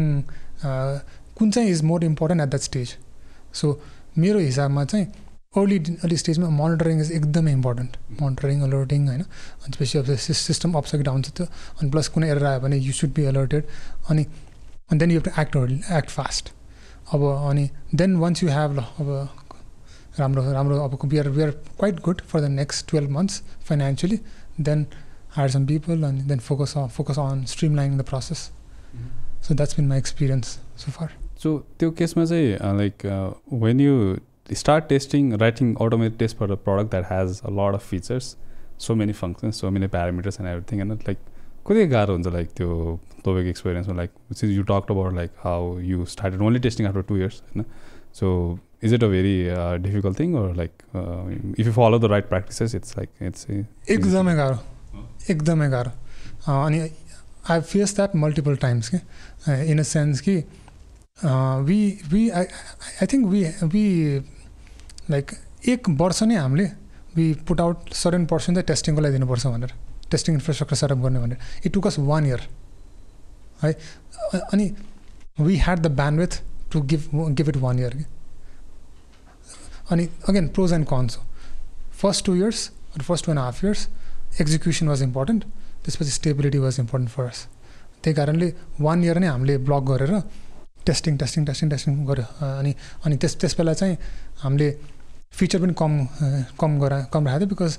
कुन चाहिँ is more important at that stage so मेरो हिसाबमा चाहिँ अर्ली अर्ली स्टेजमा मोनिटरिङ इज एकदमै इम्पोर्टेन्ट मोनिटरिङ अलर्टिङ होइन। अनि त्यसपछि अब सिस्टम अपसाइड डाउन छ त्यो अनि प्लस कुनै एरर आयो भने यु सुड बी अलर्टेड अनि अनि then you have to act act fast अब अनि देन वन्स यु हेभ ल अब राम्रो राम्रो अब we are we are quite good for the next twelve months financially then hire some people and then focus on focus on streamlining the process mm-hmm. so that's been my experience so far so त्यो केसमा चाहिँ like when you start testing writing automatic test for the product that has a lot of features so many functions so many parameters and everything होइन like कति गाह्रो हुन्छ like त्यो तपाईँको एक्सपिरियन्समा like you talk about like how you started only testing after two years होइन so is it a very difficult thing or like if you follow the right practices it's like it's एकदमै गाह्रो एकदमै गाह्रो। अनि I face that multiple times कि? In a sense कि we we I I think we we like एक वर्ष नै हामीले we put out certain percent चाहिँ टेस्टिङको लागि दिनुपर्छ भनेर टेस्टिङ इन्फ्रास्ट्रक्चर सेटअप गर्ने भनेर। इट टुकस वान इयर है अनि we had the band to give give it one year कि? अनि अगेन प्रोज एन्ड कन्स हो first two years first two and half years execution was important त्यसपछि stability was important for us त्यही कारणले one year नै हामीले block गरेर testing testing testing testing गऱ्यो अनि अनि त्यस त्यस बेला चाहिँ हामीले फिचर पनि कम कम गरा कम राखेको थियो because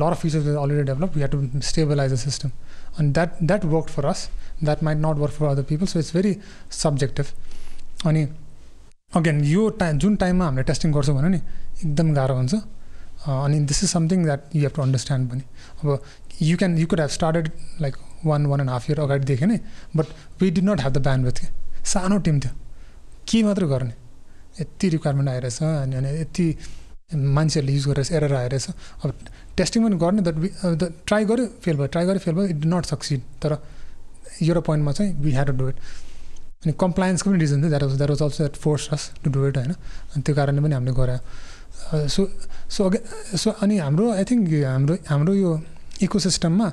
lot of feature already develop you to stabilize the system अनि that that work for us that might not work for other people so it's very subjective अनि अगेन यो टाइम जुन टाइममा हामीले टेस्टिङ गर्छौँ भने नि एकदम गाह्रो हुन्छ। अनि this is something that you have to understand पनि। अब you can you could have started like one one and half year अगाडिदेखि नै but we did not have the band with सानो टिम थियो। के मात्रै गर्ने? यति रिक्वायरमेन्ट आइरहेछ अनि अनि यति मान्छेहरूले युज गरेर एरर आइरहेछ अब टेस्टिङ पनि गर्ने द्याट ट्राई गऱ्यो फेल भयो। ट्राई गऱ्यो फेल भयो इट डि नट सक्सिड तर एउटा पोइन्टमा चाहिँ we had to do it अनि कम्प्लायन्सको पनि रिजन थियो। That was that was also that force us to do it होइन। अनि त्यो कारणले पनि हामीले गरायो सो सो अगे सो अनि हाम्रो आई थिङ्क हाम्रो हाम्रो यो इको सिस्टममा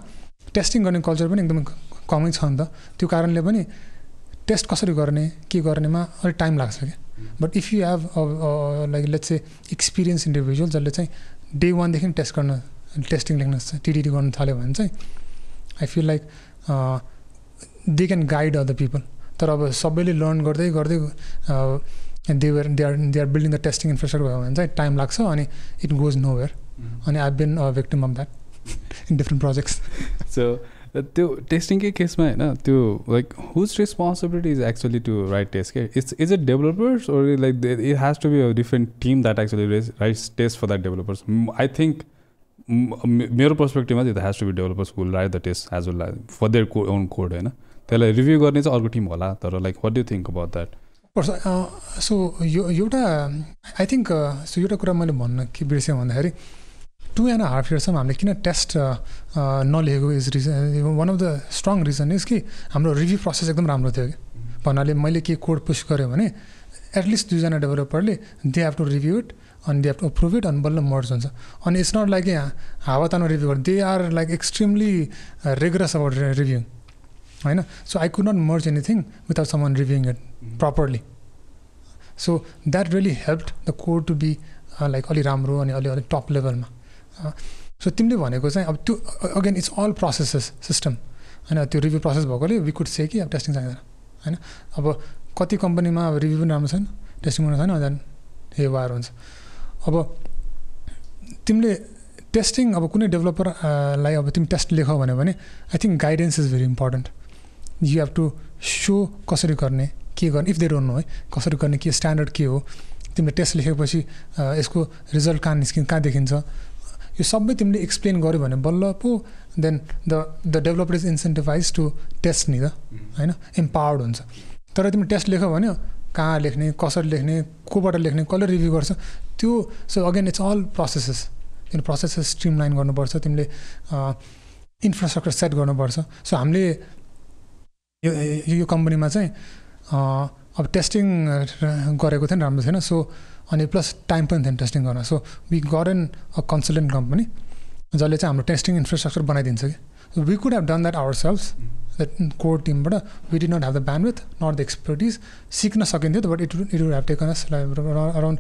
टेस्टिङ गर्ने कल्चर पनि एकदमै कमै छ नि त त्यो कारणले पनि टेस्ट कसरी गर्ने के गर्नेमा अलिक टाइम लाग्छ क्या। But if you have like let's a experience individual जसले चाहिँ डे वानदेखि टेस्ट गर्न टेस्टिङ लेख्न टिडिडी गर्नु थाल्यो भने चाहिँ I feel like they can guide other people तर अब सबैले लर्न गर्दै गर्दै they were they are they are building the testing infrastructure भयो भने चाहिँ टाइम लाग्छ अनि इट गोज नो वेयर अनि I been a victim of that in different projects so त्यो टेस्टिङकै केसमा होइन त्यो like whose responsibility is actually to write test के it's is it developers or like it has to be a different team that actually write test for that developers I think मेरो पर्सपेक्टिभमा चाहिँ it has to be developers will write the test as well for their को own code होइन? त्यसलाई review गर्ने चाहिँ अर्को team होला तर like what do think about that so यो एउटा आई थिङ्क सो एउटा कुरा मैले भन्न के बिर्सेँ भन्दाखेरि टु एन्ड हाफ इयर्ससम्म हामीले किन test नलेखेको is reason one of the strong reason is कि हाम्रो रिभ्यू प्रोसेस एकदम राम्रो थियो कि। भन्नाले मैले के कोड पुस गरेँ भने एटलिस्ट दुईजना डेभलपरले they have to review it अनि they have to approve it अनि बल्ल मर्ज हुन्छ। अनि इट्स नट लाइक यहाँ हावा रिभ्यू गर्नु they are like extremely rigorous about review होइन? So I could not merge anything without someone reviewing it properly so that really help the code to be like अलि राम्रो अनि अलि अलिक top लेभलमा सो तिमीले भनेको चाहिँ अब त्यो again it's all processes system होइन त्यो रिभ्यू प्रोसेस भएकोले वी कुड से कि अब टेस्टिङ चाहिँदैन होइन अब कति कम्पनीमा अब रिभ्यू पनि राम्रो छैन टेस्टिङ पनि छैन झन् हे वायर हुन्छ। अब तिमीले टेस्टिङ अब कुनै डेभलपरलाई अब तिमी टेस्ट लेख भन्यो भने I think guidance is very important you have to show कसरी गर्ने के गर्ने? इफ दे डोन्ट नो है? कसरी गर्ने? के स्ट्यान्डर्ड के हो? तिमीले टेस्ट लेखेपछि यसको रिजल्ट कहाँ निस्किन्छ कहाँ देखिन्छ? यो सबै तिमीले एक्सप्लेन गर्यो भने बल्ल पो then the the developer is incentivise to test नि त होइन? इम्पावर्ड हुन्छ। तर तिमी टेस्ट लेख भन्यो कहाँ लेख्ने कसरी लेख्ने कोबाट लेख्ने कसले रिभ्यू गर्छ? त्यो so again it's all processes किन प्रोसेसेस स्ट्रिम लाइन गर्नुपर्छ तिमीले इन्फ्रास्ट्रक्चर सेट गर्नुपर्छ। सो हामीले यो यो कम्पनीमा चाहिँ अब टेस्टिङ गरेको थियो नि राम्रो थिएन सो अनि प्लस टाइम पनि थिएन टेस्टिङ गर्न। सो वी गर एन अ कन्सल्टेन्ट कम्पनी जसले चाहिँ हाम्रो टेस्टिङ इन्फ्रास्ट्रक्चर बनाइदिन्छ कि। We could have done that our self that core टिमबाट we did not have the band with not the expertise सिक्न सकिन्थ्यो but it it would have taken us around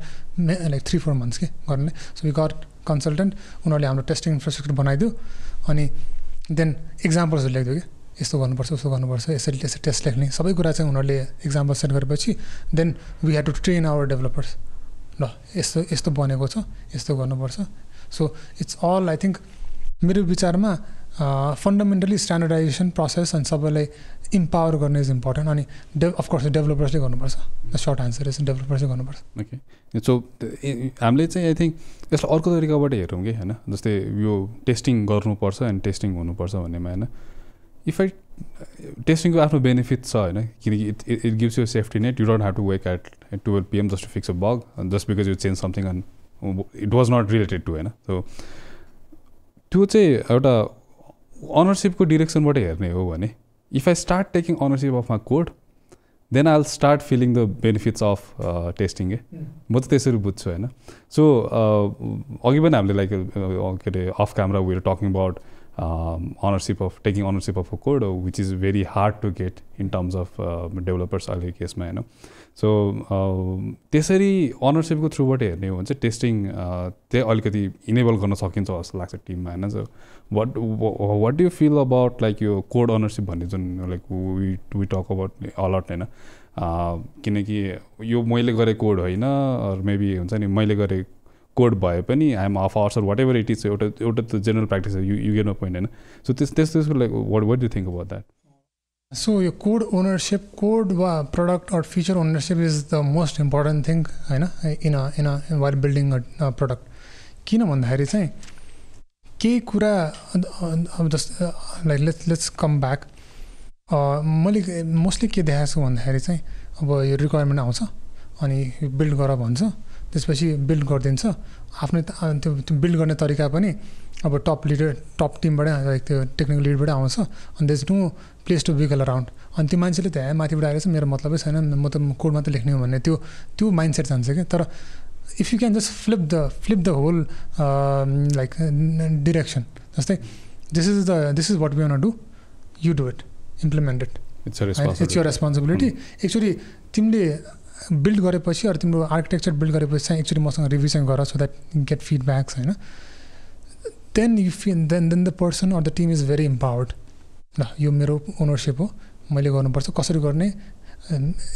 like three four months कि गर्नेले so we got consultant उनीहरूले हाम्रो testing infrastructure बनाइदियो अनि then इक्जाम्पल्सहरू लेखिदियो कि। यस्तो गर्नुपर्छ उस्तो गर्नुपर्छ यसरी यसरी टेस्ट लेख्ने सबै कुरा चाहिँ उनीहरूले इक्जाम्पल सेट गरेपछि then we have to train our developers ल यस्तो यस्तो बनेको छ यस्तो गर्नुपर्छ। So it's all I think मेरो विचारमा फन्डामेन्टली स्ट्यान्डर्डाइजेसन प्रोसेस अनि सबैलाई इम्पावर गर्ने इज इम्पोर्टेन्ट अनि डे अफकोर्स डेभलपर्सले गर्नुपर्छ। सर्ट आन्सर इज डेभलपर्सले गर्नुपर्छ। ओके सो हामीले चाहिँ आई थिङ्क यसलाई अर्को तरिकाबाट हेरौँ कि होइन? जस्तै यो टेस्टिङ गर्नुपर्छ अनि टेस्टिङ हुनुपर्छ भन्नेमा होइन? इफ आई टेस्टिङको आफ्नो बेनिफिट छ होइन किनकि it it gives you safety net you don't have to wake at twelve PM just to fix a bug just because you change something on it was not related to होइन so त्यो चाहिँ एउटा अनरसिपको डिरेक्सनबाट हेर्ने हो भने if I start taking ownership of my code then I will start feeling the benefits of testing ए म त त्यसरी बुझ्छु होइन? सो अघि पनि हामीले लाइक के are off camera we're talking about ownership of taking ownership of a code which is very hard to get in terms of developers अहिले केसमा होइन सो त्यसरी अनरसिपको थ्रुबाट हेर्ने हो भने चाहिँ टेस्टिङ त्यही अलिकति इनेबल गर्न सकिन्छ जस्तो लाग्छ टिममा होइन? So what what do feel about like यो कोड अनरसिप भन्ने जुन like we we talk about alert होइन? किनकि यो मैले गरेँ कोड होइन मेबी हुन्छ नि मैले गरेँ कोड भए पनि I'm of hours whatever it is एउटा एउटा त general practice you you get no point होइन? सो त्यस त्यस त्यसको like what what do think about that so यो कोड ओनरसिप कोड वा product or feature ownership is the most important thing होइन? In a in a building a product किन भन्दाखेरि चाहिँ केही कुरा अब जस्तो like let's let's come back मैले मोस्टली के देखाएको छु भन्दाखेरि चाहिँ अब यो रिक्वायरमेन्ट आउँछ अनि बिल्ड गर भन्छ। त्यसपछि बिल्ड गरिदिन्छ। आफ्नै त्यो बिल्ड गर्ने तरिका पनि अब टप लिडर टप टिमबाटै लाइक त्यो टेक्निकल लिडबाटै आउँछ। अनि there's no place to wiggle around अनि त्यो मान्छेले त माथिबाट आएर चाहिँ मेरो मतलबै छैन। म त कोड मात्रै लेख्ने हो भन्ने त्यो त्यो माइन्डसेट जान्छ कि तर if you can just flip the flip the whole like direction जस्तै this is the this is what we want do you do it implemented it's your responsibility actually तिमीले बिल्ड गरेपछि अरू तिम्रो आर्किटेक्चर बिल्ड गरेपछि चाहिँ actually मसँग चाहिँ गर सो द्याट गेट फिडब्याक्स होइन? Then you feel then then the person or the team is very empowered ल यो मेरो ओनरसिप हो मैले गर्नुपर्छ। कसरी गर्ने?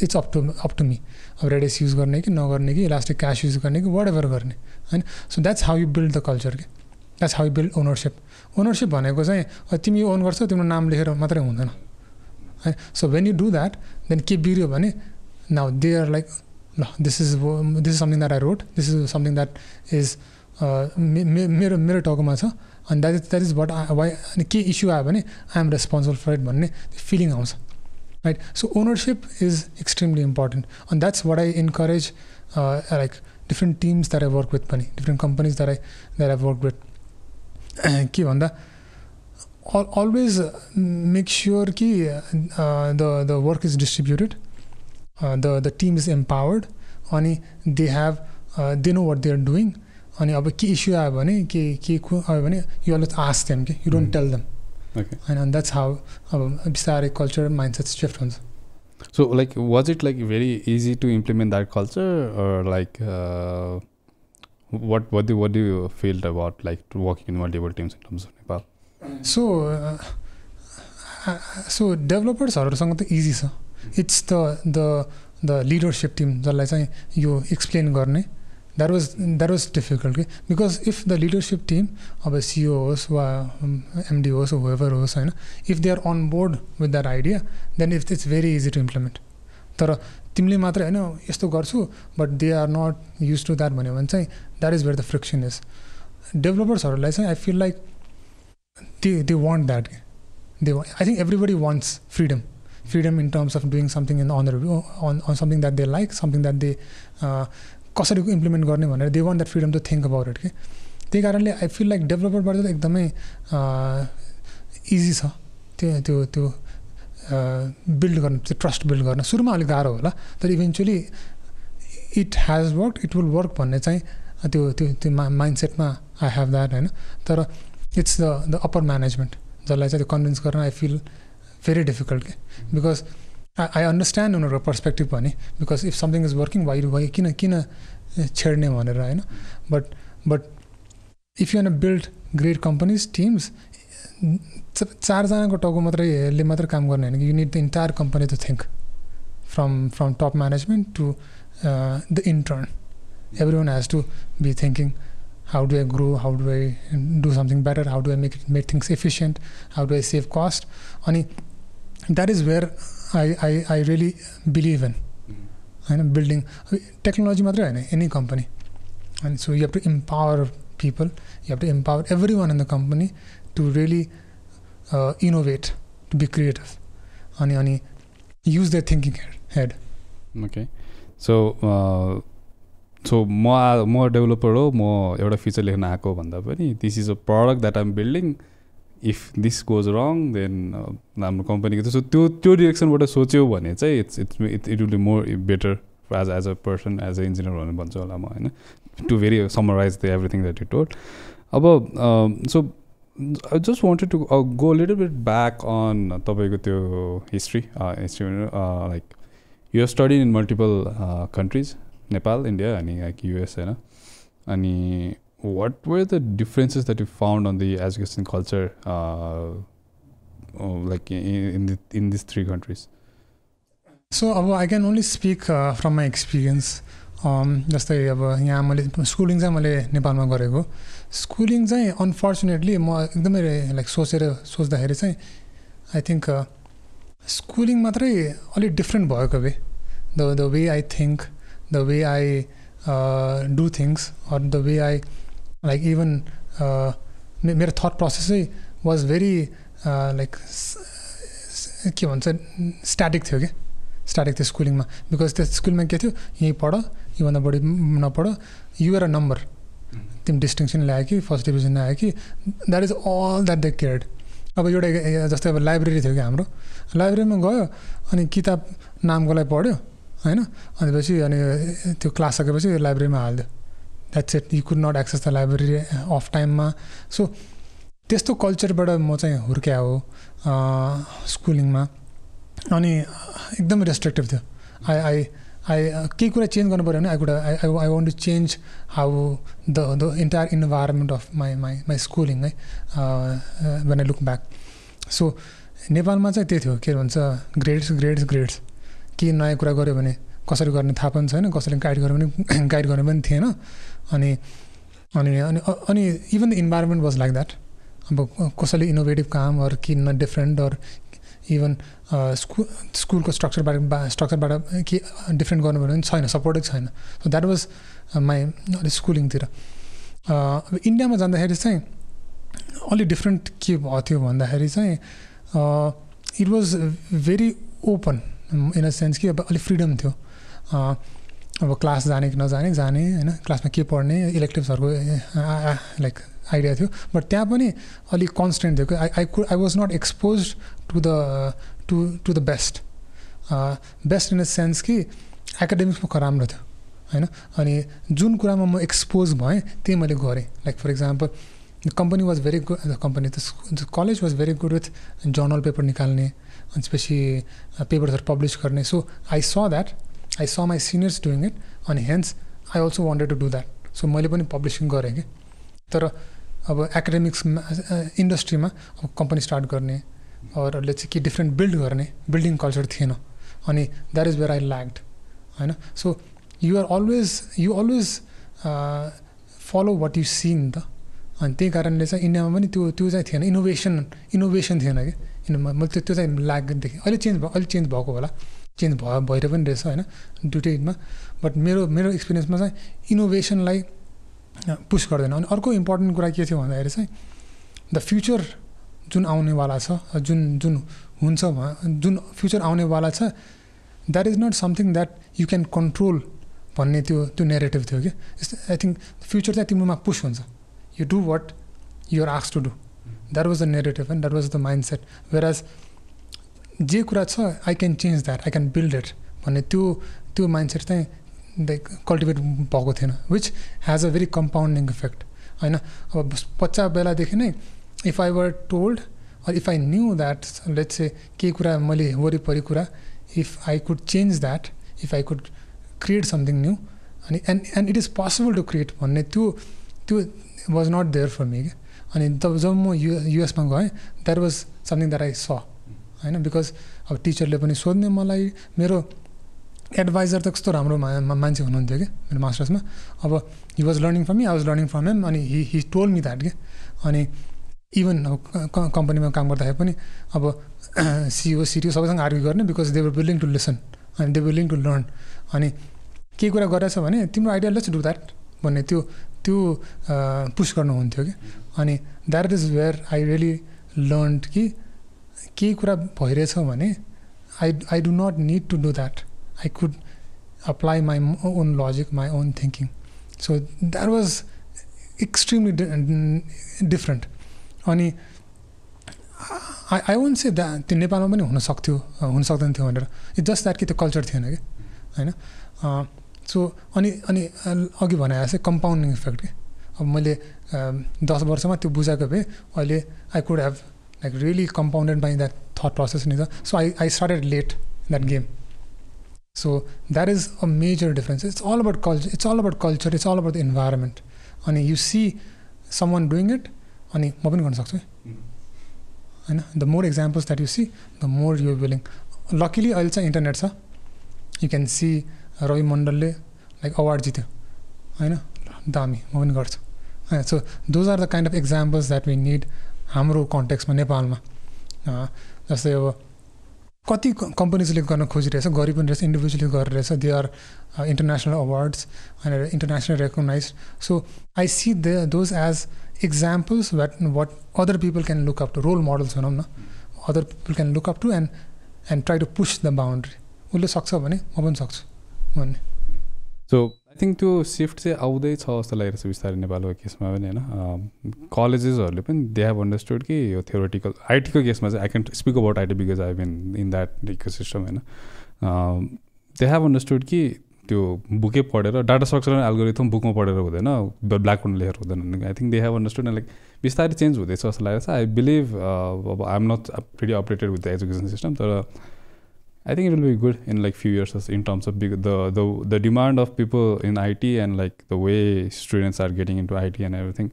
It's up to up to me अब रेडियस युज गर्ने कि नगर्ने कि इलास्टिक क्यास युज गर्ने कि वाट एभर गर्ने होइन? So that's how you build the culture कि that's how build ownership ownership भनेको चाहिँ तिमी ओन गर्छौ तिम्रो नाम लेखेर मात्रै हुँदैन है so when you do that then के बिग्रियो भने नाउ दे आर लाइक ल this is this is something that I wrote this is something that is मेरो मेरो टाउकोमा छ अनि that is that is what why अनि के इस्यु आयो भने I am responsible for it भन्ने फिलिङ आउँछ right so ownership is extremely important अनि that's what I encourage like different teams that I work with पनि different companies that I that I work with के भन्दा always make sure कि the the work is distributed the the team is empowered अनि they have they know what they are doing अनि अब के issue आयो भने के के आयो भने यु अलवेज आस्क देम कि यु डोन्ट टेल देम होइन द्याट्स हाउ अब बिस्तारै कल्चर माइन्ड सेट सिफ्ट हुन्छ So, like, was it like very easy to implement that culture, or like, uh, what what do what do you feel about like working in multiple teams in terms of Nepal? So so डेभलपर्सहरूसँग त easy छ it's the the the leadership team जसलाई चाहिँ यो explain गर्ने। That was that was difficult कि because if the leadership team अब CEO होस् वा एमडी होस् वेभर होस् होइन? If they are on board with that idea then if it's very easy to implement तर तिमीले मात्रै होइन यस्तो गर्छु but they are not use to that भन्यो भने चाहिँ that is where the friction is डेभलपर्सहरूलाई चाहिँ I feel like they they want that they I think everybody wants freedom freedom in terms of doing something in on on on something that they like something that they कसरी implement गर्ने भनेर they want that freedom to think about it कि त्यही कारणले I feel like डेभलपरबाट त एकदमै easy छ त्यो त्यो त्यो बिल्ड गर्नु त्यो ट्रस्ट बिल्ड गर्न। सुरुमा अलिक गाह्रो होला तर eventually it has work it will work भन्ने चाहिँ त्यो त्यो त्यो माइन्ड सेटमा आई हेभ द्याट होइन? तर it's the the upper management जसलाई चाहिँ त्यो कन्भिन्स गर्न आई फिल भेरी डिफिकल्ट के बिकज आई अन्डरस्ट्यान्ड उनीहरूको पर्सपेक्टिभ भने because if something is working why why किन किन छेड्ने भनेर होइन but but if you an build great companies teams चारजनाको टाउको मात्रैले मात्रै काम गर्ने होइन कि you need the entire company to think from from top management to the intern everyone has to be thinking how do I grow? How do I do something better? How do I make it make things efficient? How do I save cost? Ani, that is where I, I, I really believe in. होइन building technology मात्रै होइन any company अनि so you have to empower people you have to empower every one in the company to really innovate to be creative अनि अनि use the thinking head okay so so म आ- म developer हो म एउटा feature लेख्न आएको भन्दा पनि this is a product that I'm building if this goes wrong then हाम्रो कम्पनीको चाहिँ सो त्यो त्यो डिरेक्सनबाट सोच्यो भने चाहिँ it's it's it it will be more better as as a person as a engineer भनेर भन्छु होला म होइन? To very summarize the everything that you told अब so I just wanted to go little bit back on तपाईँको त्यो history history like you study in multiple countries Nepal India अनि like US होइन? अनि what were the differences that you found on the education culture uh, oh, like in, in, the, in these three countries? So अब I can only speak from my experience जस्तै अब यहाँ मैले schooling चाहिँ मैले नेपालमा गरेको स्कुलिङ चाहिँ अनफर्चुनेटली म एकदमै लाइक सोचेर सोच्दाखेरि चाहिँ आई थिङ्क स्कुलिङ मात्रै अलिक डिफ्रेन्ट भएको way the the way I think the way I do things or the way I like even मेरो थट प्रोसेसै वाज भेरी लाइक के भन्छ स्ट्याटिक थियो कि स्टार्टिङ थियो स्कुलिङमा बिकज त्यो स्कुलमा के थियो यहीँ पढ योभन्दा बढी नपढ युआर अ नम्बर तिमी डिस्टिङसन ल्यायो कि फर्स्ट डिभिजन ल्यायो कि that is all that the cared अब एउटा जस्तै अब लाइब्रेरी थियो कि हाम्रो लाइब्रेरीमा गयो अनि किताब नामकोलाई पढ्यो होइन अनि पछि अनि त्यो क्लास सकेपछि लाइब्रेरीमा हालिदियो that's it you could not access the library of टाइममा सो त्यस्तो कल्चरबाट म चाहिँ हुर्क्या हो स्कुलिङमा अनि एकदम रेस्ट्रिक्टिभ थियो आई आई आई केही कुरा चेन्ज गर्नु पऱ्यो भने I could I I want to change how the the entire environment of my my my schooling है when I look back so नेपालमा चाहिँ त्यही थियो के भन्छ ग्रेड्स ग्रेड्स ग्रेड्स के नयाँ कुरा गऱ्यो भने कसरी गर्ने थाहा पनि छैन कसैले गाइड गर्यो भने गाइड गर्ने पनि थिएन। अनि अनि अनि अनि even the environment was like that अब कसैले इनोभेटिभ काम अरू किन डिफ्रेन्ट अरू इभन स्कुल स्कुलको स्ट्रक्चरबाट स्ट्रक्चरबाट के डिफ्रेन्ट गर्नु भने छैन सपोर्टै छैन. सो द्याट वाज माई स्कुलिङतिर अब इन्डियामा जाँदाखेरि चाहिँ अलिक डिफ्रेन्ट के भएको थियो भन्दाखेरि चाहिँ it was very open in a sense कि अब अलिक फ्रिडम थियो. अब क्लास जाने कि नजाने जाने होइन क्लासमा के पढ्ने इलेक्टिभ्सहरूको लाइक आइडिया थियो। बट त्यहाँ पनि अलिक कन्सटेन्ट थियो कि I I could I was not expose to the to to the best best in the sense कि एकाडेमिक्समा राम्रो थियो होइन? अनि जुन कुरामा म एक्सपोज भएँ त्यही मैले गरेँ। Like for example the company was very good the company the college was very good with journal paper निकाल्ने अनि त्यसपछि पेपर्सहरू पब्लिस गर्ने। So I saw that I saw my seniors doing it अनि hence I also wanted to do that so मैले पनि publishing गरेँ कि। तर, अब एकाडेमिक्समा इन्डस्ट्रीमा अब कंपनी स्टार्ट गर्ने अरूहरूले चाहिँ के डिफ्रेन्ट बिल्ड गर्ने बिल्डिङ कल्चर थिएन। अनि that is where I lagged होइन। So you are always you always follow what you see नि त अनि त्यही कारणले चाहिँ इन्डियामा पनि त्यो त्यो चाहिँ थिएन। इनोभेसन इनोभेसन थिएन कि। मैले त्यो त्यो चाहिँ ल्याग देखेँ, अहिले चेन्ज भयो अहिले चेन्ज भएको होला। चेन्ज भयो भएर पनि रहेछ होइन दुइटैमा बट मेरो मेरो एक्सपिरियन्समा चाहिँ इनोभेसनलाई पुस गर्दैन। अनि अर्को इम्पोर्टेन्ट कुरा के थियो भन्दाखेरि चाहिँ द फ्युचर जुन आउनेवाला छ जुन जुन हुन्छ जुन फ्युचर आउनेवाला छ that is not something that you can control भन्ने त्यो त्यो नेरेटिभ थियो कि। आई थिङ्क फ्युचर चाहिँ तिम्रोमा पुस हुन्छ। You do what you're आक्स to do that was the narrative and that was the mindset whereas जे कुरा छ I can change that I can build it भन्ने त्यो त्यो सेट चाहिँ लाइक कल्टिभेट भएको थिएन which has a very compounding effect होइन? अब बच्चा बेलादेखि नै if I were told if I knew that late चाहिँ केही कुरा मैले वरिपरि कुरा if I could change that if I could create something new अनि and and it is possible to create भन्ने त्यो त्यो was not there for me क्या अनि तब जब म यु युएसमा गएँ that was something that I saw होइन? बिकज अब टिचरले पनि सोध्ने मलाई मेरो एडभाइजर त कस्तो राम्रो मान्छे हुनुहुन्थ्यो कि मेरो मास्टर्समा अब he was learning from me I was learning from him अनि he he told me that के अनि इभन अब कम्पनीमा काम गर्दाखेरि पनि अब *clears throat* सिओ सिटिओ सबैसँग आर्ग्यु गर्ने because they were willing to listen अनि दे विलिङ टु लर्न अनि केही कुरा गरेछ भने तिम्रो आइडिया लेट्स डु द्याट भन्ने त्यो त्यो पुस गर्नुहुन्थ्यो कि अनि that is where I really learn कि केही कुरा भइरहेछ भने I I do not need to do that could apply my own logic, my own thinking. So that was extremely di- different. अनि I I won't say that त्यो नेपालमा पनि हुनसक्थ्यो हुन सक्दैन थियो भनेर इट जस्ट द्याट कि त्यो कल्चर थिएन कि होइन सो अनि अनि अघि भने जस्तै कम्पाउन्डिङ इफेक्ट कि अब मैले दस वर्षमा त्यो बुझाएको भए अहिले I could have like really compounded by that thought process नि त so I I started late that game So that is a major difference. It's all about culture. It's all about culture. It's all about the environment. अनि you see someone doing it अनि म पनि गर्न सक्छु होइन the more examples that you see the more you willing luckily अहिले चाहिँ internet छ यु क्यान सी रवि मण्डलले लाइक अवार्ड जित्यो होइन दामी म पनि गर्छु होइन so those are the kind of examples that we need हाम्रो कन्टेक्समा नेपालमा। जस्तै अब कति कम्पनीजले गर्न खोजिरहेछ गरी पनि रहेछ इन्डिभिजुअली गरेर रहेछ दे आर इन्टरनेसनल अवार्ड्स होइन international recognize so I see the those as examples what what other people can look up to role models भनौँ न। Other people can look up to and and try to push the boundary उसले सक्छ भने म पनि सक्छु। भन्ने। So think त्यो सिफ्ट चाहिँ आउँदैछ जस्तो लागिरहेको छ बिस्तारै नेपालको केसमा पनि होइन? कलेजेसहरूले पनि दे हेभ अन्डरस्टुड कि यो थ्योरिटिकल आइटीको केसमा चाहिँ I can speak about IT because I been in that ecosystem होइन? दे हेभ अन्डरस्टुड कि त्यो बुकै पढेर डाटा स्ट्रक्चर एल्गोरिथम बुकमा पढेर हुँदैन ब्ल्याक बोर्डमा लेखेर हुँदैन। I think they have understood like बिस्तारै चेन्ज हुँदैछ जस्तो लागेको छ आई बिलिभ अब I am not pretty updated with the education system तर I think it will be good in like few years in terms of big, the the the demand of people in IT and like the way students are getting into IT and everything.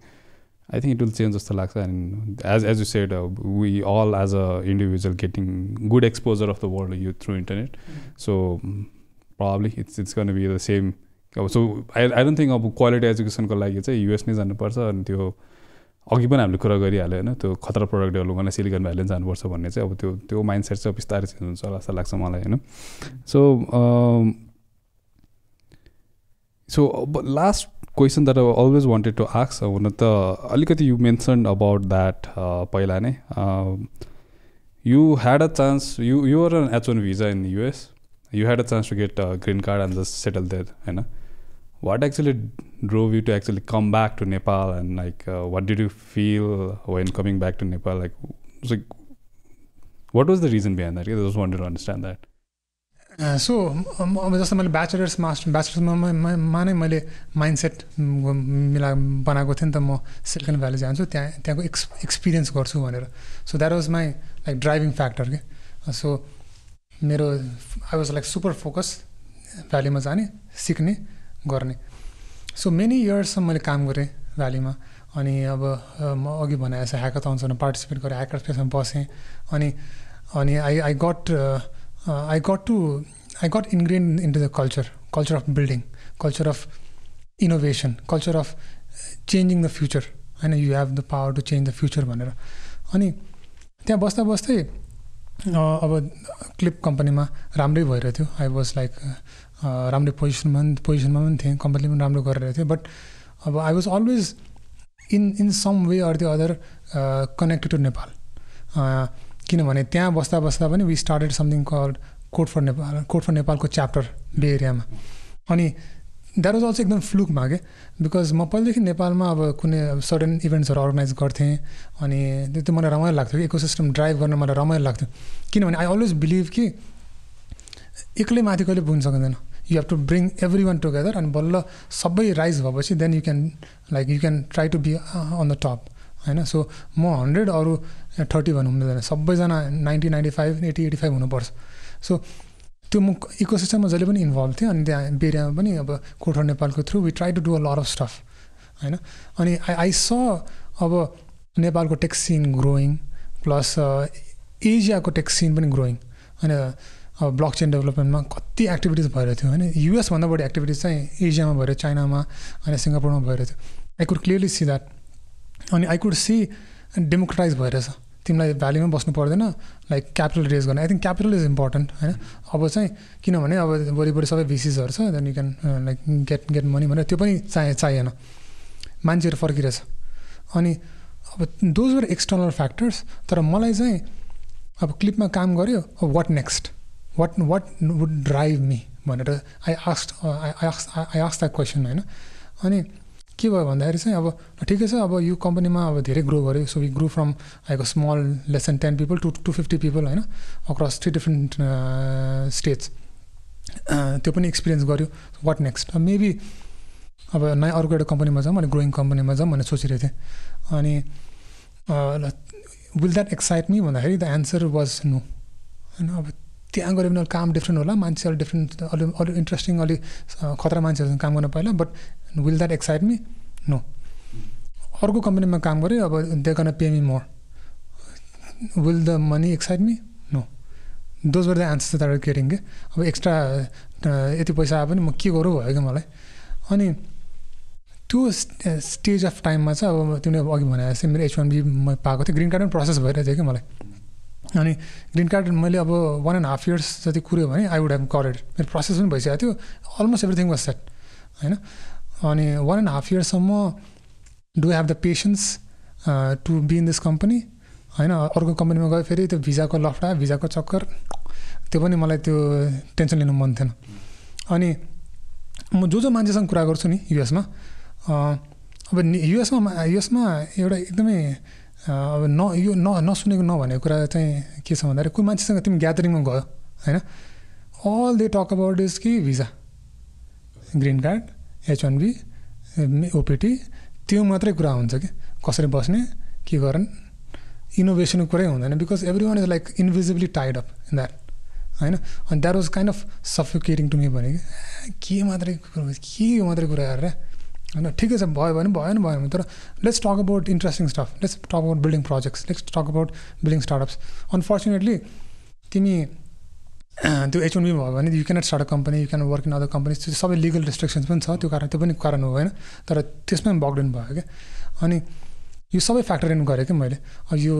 I think it will change just like and as as you said, uh, we all as a individual getting good exposure of the world through internet. Mm-hmm. So probably it's it's going to be the same अब so I I don't think अब quality एजुकेसनको लागि चाहिँ US नै जानुपर्छ अनि त्यो अघि पनि हामीले कुरा गरिहाल्यो होइन त्यो खतरा प्रोडक्ट डेभलप गर्न सिलिकन भ्याली जानुपर्छ भन्ने चाहिँ अब त्यो त्यो माइन्ड सेट चाहिँ बिस्तारै चेन्ज हुन्छ जस्तो लाग्छ मलाई होइन। सो सो अब last question that always wanted to आक्स हुन त अलिकति यु मेन्सन अबाउट द्याट पहिला नै। You had a chance you you're an H one visa in US you had a chance to get green card and just settle there होइन? what actually drove you to actually come back to Nepal and like uh, what did you feel when coming back to Nepal? Like, like what was the reason behind that? I just wanted to understand that. So अब जस्तो मैले bachelors master ब्याचलर्समा नै मैले mind set मिला बनाएको थिएँ नि त म सिलिकन भ्याली जान्छु त्यहाँ त्यहाँको एक्स एक्सपिरियन्स गर्छु भनेर so that was my like driving factor के सो मेरो I was like super focus भ्यालीमा जाने सिक्ने गर्ने। सो मेनी इयर्ससम्म मैले काम गरेँ भ्यालीमा अनि अब म अघि भने जस्तो ह्याकाथन्सहरूमा पार्टिसिपेट गरेँ ह्याकर स्पेसमा बसेँ। अनि अनि I I got I got to I got ingrain into the culture culture of building culture of innovation culture of changing the future होइन you have the power to change the future भनेर। अनि त्यहाँ बस्दा बस्दै अब clip कम्पनीमा राम्रै भइरहेको थियो। आई वाज लाइक राम्रै पोजिसनमा पोजिसनमा पनि थिएँ कम्पनीले पनि राम्रो गरेर थिएँ बट अब I was always in in some way or the other connected to Nepal किनभने त्यहाँ बस्दा बस्दा पनि we started something called code for Nepal code for नेपालको च्याप्टर बे एरियामा अनि द्याट वाज अल्सो एकदम फ्लुकमा के बिकज म पहिलेदेखि नेपालमा अब कुनै अब सडन इभेन्ट्सहरू अर्गनाइज गर्थेँ अनि त्यो मलाई रमाइलो लाग्थ्यो कि इकोसिस्टम ड्राइभ गर्न मलाई रमाइलो लाग्थ्यो। किनभने आई अलवेज बिलिभ कि एक्लै माथि कहिले पुग्न सकिँदैन। You have to bring everyone together अनि बल्ल सबै राइज भएपछि then you can like you can try to be on the top होइन? सो म हन्ड्रेड अरू थर्टी भन्नु हुँदैन सबैजना ninety ninety five eighty eighty five हुनुपर्छ। सो त्यो म इको सिस्टममा जहिले पनि इन्भल्भ थिएँ अनि त्यहाँ बेरियामा पनि अब कोठर नेपालको through we try to do a lot of stuff होइन? अनि आई आई स अब नेपालको टेक्स सिन ग्रोइङ प्लस एसियाको टेक्स सिन पनि ग्रोइङ होइन अब ब्लक चेन डेभलपमेन्टमा कति एक्टिभिटिज भइरहेको थियो होइन? युएसभन्दा बढी एक्टिभिटिज चाहिँ एसियामा भएर चाइनामा अनि सिङ्गापुरमा भइरहेको थियो। I could clearly see that अनि आई कुड सी डेमोक्रेटाइज भइरहेछ। तिमीलाई भ्यालीमा बस्नु पर्दैन लाइक क्यापिटल रेज गर्न। I think capital is important होइन? अब चाहिँ किनभने अब वरिपरि सबै भिसिसहरू छ then you can like get get money भनेर त्यो पनि चाहे चाहिएन। मान्छेहरू फर्किरहेछ। अनि अब दोज वर एक्सटर्नल फ्याक्टर्स तर मलाई चाहिँ अब क्लिपमा काम गऱ्यो अब what next what what would drive me भनेर I asked I asked I asked that question होइन? अनि के भयो भन्दाखेरि चाहिँ अब ठिकै छ अब यो कम्पनीमा अब धेरै ग्रो गऱ्यो so we grow from आइको small less than ten people to to fifty people होइन? अक्रस थ्री डिफ्रेन्ट स्टेट्स त्यो पनि एक्सपिरियन्स गऱ्यो वाट नेक्स्ट मेबी अब नयाँ अर्को एउटा कम्पनीमा जाउँ अनि ग्रोइङ कम्पनीमा जाउँ भनेर सोचिरहेको थिएँ। अनि विल द्याट एक्साइट मी भन्दाखेरि द एन्सर वाज नो होइन अब त्यहाँ गऱ्यो भने अलिक काम डिफ्रेन्ट होला। मान्छे अलिक डिफ्रेन्ट अलिक अलिक इन्ट्रेस्टिङ अलिक खतरा मान्छेहरूसँग काम गर्न पाइला but will that excite me no अर्को कम्पनीमा काम गरेँ अब they can pay me more will the money excite me no those were the answer that caring के अब एक्स्ट्रा यति पैसा आयो भने म के गरौँ भयो क्या मलाई? अनि त्यो स्टेज अफ टाइममा चाहिँ अब तिमीले अघि भने जस्तै मेरो एच वान बी म पाएको थिएँ। ग्रिन कार्ड पनि प्रोसेस भइरहेको थियो कि मलाई। अनि ग्रिन कार्ड मैले अब वान एन्ड हाफ इयर्स जति कुऱ्यो भने आई वुड हेभ गरेड मेरो प्रोसेस पनि भइसकेको थियो। अलमोस्ट एभ्रिथिङ वाज सेट होइन? अनि one and half इयर्ससम्म do have the patience to be in this company होइन अर्को कम्पनीमा गयो फेरि त्यो भिजाको लफडा भिजाको चक्कर। त्यो पनि मलाई त्यो टेन्सन लिनु मन थिएन। अनि म जो जो मान्छेसँग कुरा गर्छु नि युएसमा अब युएसमा युएसमा एउटा एकदमै अब न यो न नसुनेको नभनेको कुरा चाहिँ के छ भन्दाखेरि कोही मान्छेसँग तिमी ग्यादरिङमा गयो होइन? All they talk about is कि visa green card H one OPT त्यो मात्रै कुरा हुन्छ कि? कसरी बस्ने के गर्ने? इनोभेसनको कुरै हुँदैन because everyone is like invisibly tied up in that होइन? अनि that was kind of suffocating to me भने के मात्रै के मात्रै कुरा गरेर होइन ठिकै छ भयो भने भयो नि भयो भने तर let's talk about interesting stuff let's talk about building projects let's talk about building startups unfortunately तिमी त्यो एच वान बी भयो भने you can't start a company you can work in other company त्यो सबै लिगल रेस्ट्रिक्सन्स पनि छ त्यो कारण त्यो पनि कारण हो होइन? तर त्यसमा पनि भयो क्या? अनि यो सबै फ्याक्टर इन गरेँ क्या मैले? अब यो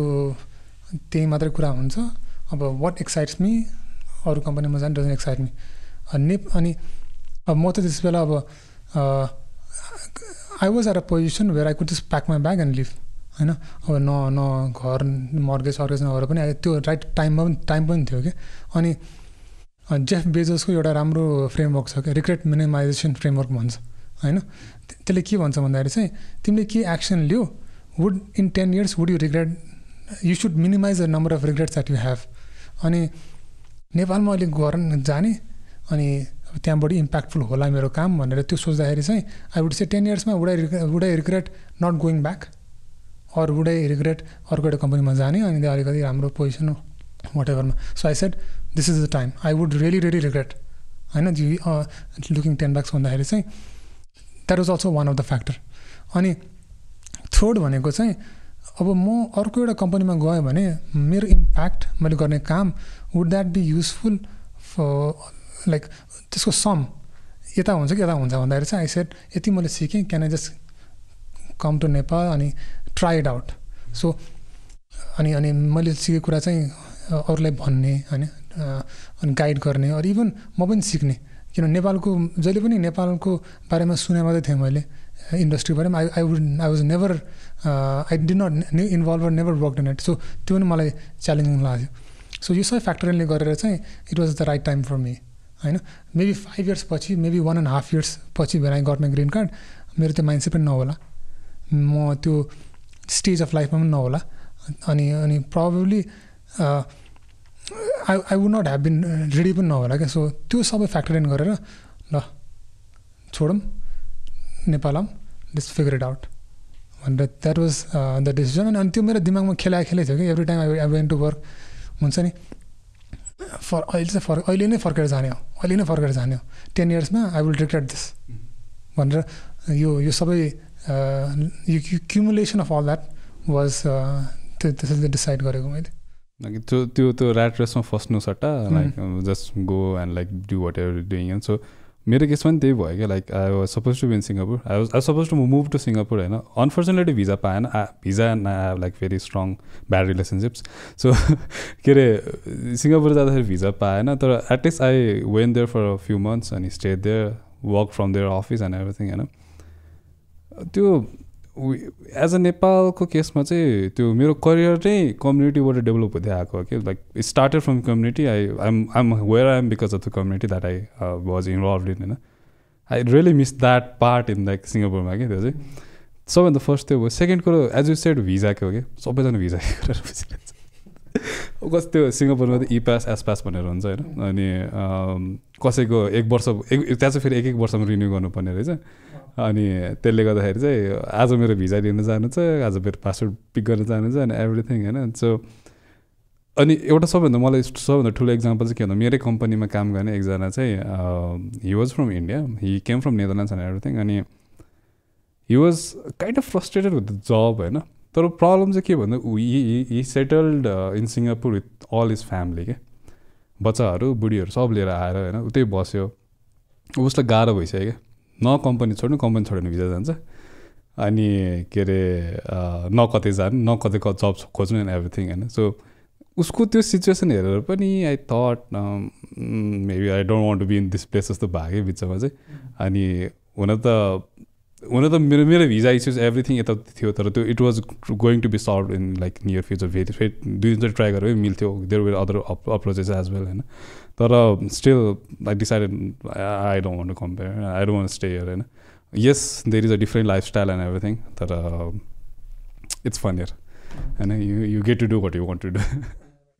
त्यही मात्रै कुरा हुन्छ। अब वाट एक्साइट्स मी अरू कम्पनीमा जाने डजन एक्साइट मी अनि अनि अब म त त्यस बेला अब I was at a position where I could just pack my bag and leave होइन? अब न न घर मर्गेज सर्गेज नभएर पनि त्यो राइट टाइममा पनि टाइम पनि थियो कि अनि जेफ बेजसको एउटा राम्रो फ्रेमवर्क छ क्या रिग्रेट मिनिमाइजेसन फ्रेमवर्क भन्छ होइन? त्यसले के भन्छ भन्दाखेरि चाहिँ तिमीले के action Leo would in ten years would you regret you should minimize the number of regrets that you have अनि नेपालमा अलिक गर जाने अनि त्यहाँबाट इम्प्याक्टफुल होला मेरो काम भनेर त्यो सोच्दाखेरि चाहिँ I would say ten इयर्समा would I would I regret not going back or would I regret अर्को एउटा कम्पनीमा जाने अनि अलिकति राम्रो पोजिसन वाट एभरमा so I said this is the time I would really really regret होइन जी लुकिङ टेन ब्याक्स भन्दाखेरि चाहिँ that was also one of the factor अनि थर्ड भनेको चाहिँ अब म अर्को एउटा कम्पनीमा गएँ भने मेरो इम्प्याक्ट मैले गर्ने काम would that be useful for like त्यसको सम यता हुन्छ कि यता हुन्छ भन्दाखेरि चाहिँ आई सेट यति मैले सिकेँ can I just come to Nepal अनि ट्राई इट आउट सो अनि अनि मैले सिकेको कुरा चाहिँ अरूलाई भन्ने होइन अनि गाइड गर्ने अरू इभन म पनि सिक्ने। किन नेपालको जहिले पनि नेपालको बारेमा सुने मात्रै थिएँ मैले इन्डस्ट्रीबाट I I would I was never I did not involve never work in it so त्यो पनि मलाई च्यालेन्जिङ लाग्यो। सो यो सबै फ्याक्टरले गरेर चाहिँ it was the right time for me होइन? मेबी फाइभ इयर्स पछि maybe one and half years पछि where I got my green card मेरो त्यो माइन्डसेट पनि नहोला। म त्यो स्टेज अफ लाइफमा पनि नहोला। अनि अनि probably I I would not have been ready पनि नहोला क्या। सो त्यो सबै फ्याक्टर इन गरेर ल छोडौँ नेपाल आऊँ लेट्स फिगर इट आउट भनेर द्याट वाज द डिसिजन अनि त्यो मेरो दिमागमा खेला खेलै थियो कि। Every time I I went to work हुन्छ नि? फर अहिले चाहिँ फर्क अहिले नै फर्केर जाने हो। अहिले नै फर्केर जाने हो। टेन इयर्समा आई विल रिग्रेट दिस भनेर यो यो सबै यो cumulation of all that was त्यो त्यसरी डिसाइड गरेको मैले। त्यो त्यो त्यो ऱ्याट रेसमा फस्नु सट्टा like just go and like do whatever doing so मेरो केसमा पनि त्यही भयो क्या like I was suppose to be in Singapore I was I suppose to move to Singapore होइन। अनफर्चुनेटली भिजा पाएन। Visa and I like very strong bad relationships so के अरे सिङ्गापुर जाँदाखेरि भिजा पाएन तर at least I went there for a few months अनि stay there work from there office and everything होइन। त्यो एज अ नेपालको केसमा चाहिँ त्यो मेरो करियर चाहिँ कम्युनिटीबाट डेभलप हुँदै आएको कि like started from community I I'm I'm where I am because of the community that I was involve in होइन I really miss that part in like सिङ्गापुरमा कि त्यो चाहिँ। सबैभन्दा फर्स्ट त्यो हो सेकेन्ड कुरो एज यु सेड भिजाको हो कि सबैजना भिजाको बुझिरहेको कस्तो त्यो सिङ्गापुरमा त इपास एसपास भनेर हुन्छ होइन। अनि कसैको एक वर्ष एक त्यहाँ चाहिँ फेरि एक एक वर्षमा रिन्यू गर्नुपर्ने रहेछ। अनि त्यसले गर्दाखेरि चाहिँ आज मेरो भिजा लिन जानु छ आज मेरो पासपोर्ट पिक गर्न जानु छ अनि एभ्रिथिङ होइन? सो अनि एउटा सबैभन्दा मलाई सबैभन्दा ठुलो इक्जाम्पल चाहिँ के भन्दा मेरै कम्पनीमा काम गर्ने एकजना चाहिँ he was from India he came from Netherlands and everything अनि he was kind of frustrated with the job होइन? तर प्रब्लम चाहिँ के भन्दा he settled in Singapore with all his family के बच्चाहरू बुढीहरू सब लिएर आएर होइन? उतै बस्यो। उसलाई गाह्रो भइसक्यो क्या न कम्पनी छोड्नु कम्पनी छोड्यो भने भिजा जान्छ। अनि के अरे न कतै जानु न कतै जब खोज्नु एन्ड एभ्रिथिङ होइन। सो उसको त्यो सिचुएसन हेरेर पनि I thought maybe I don't want to be in this place जस्तो भागेँ बिचमा चाहिँ। अनि हुन त हुन त मेरो मेरो भिजा इस्युज एभ्रिथिङ यता थियो तर त्यो it was going to be solve in like near future फेरि फेरि दुई दिन चाहिँ ट्राई गरेर मिल्थ्यो there were other approaches as well होइन तर still I decided I don't want to compare I don't want stay here होइन yes there is a different life style and everything तर इट्स फन हियर होइन you you get to do what you want to do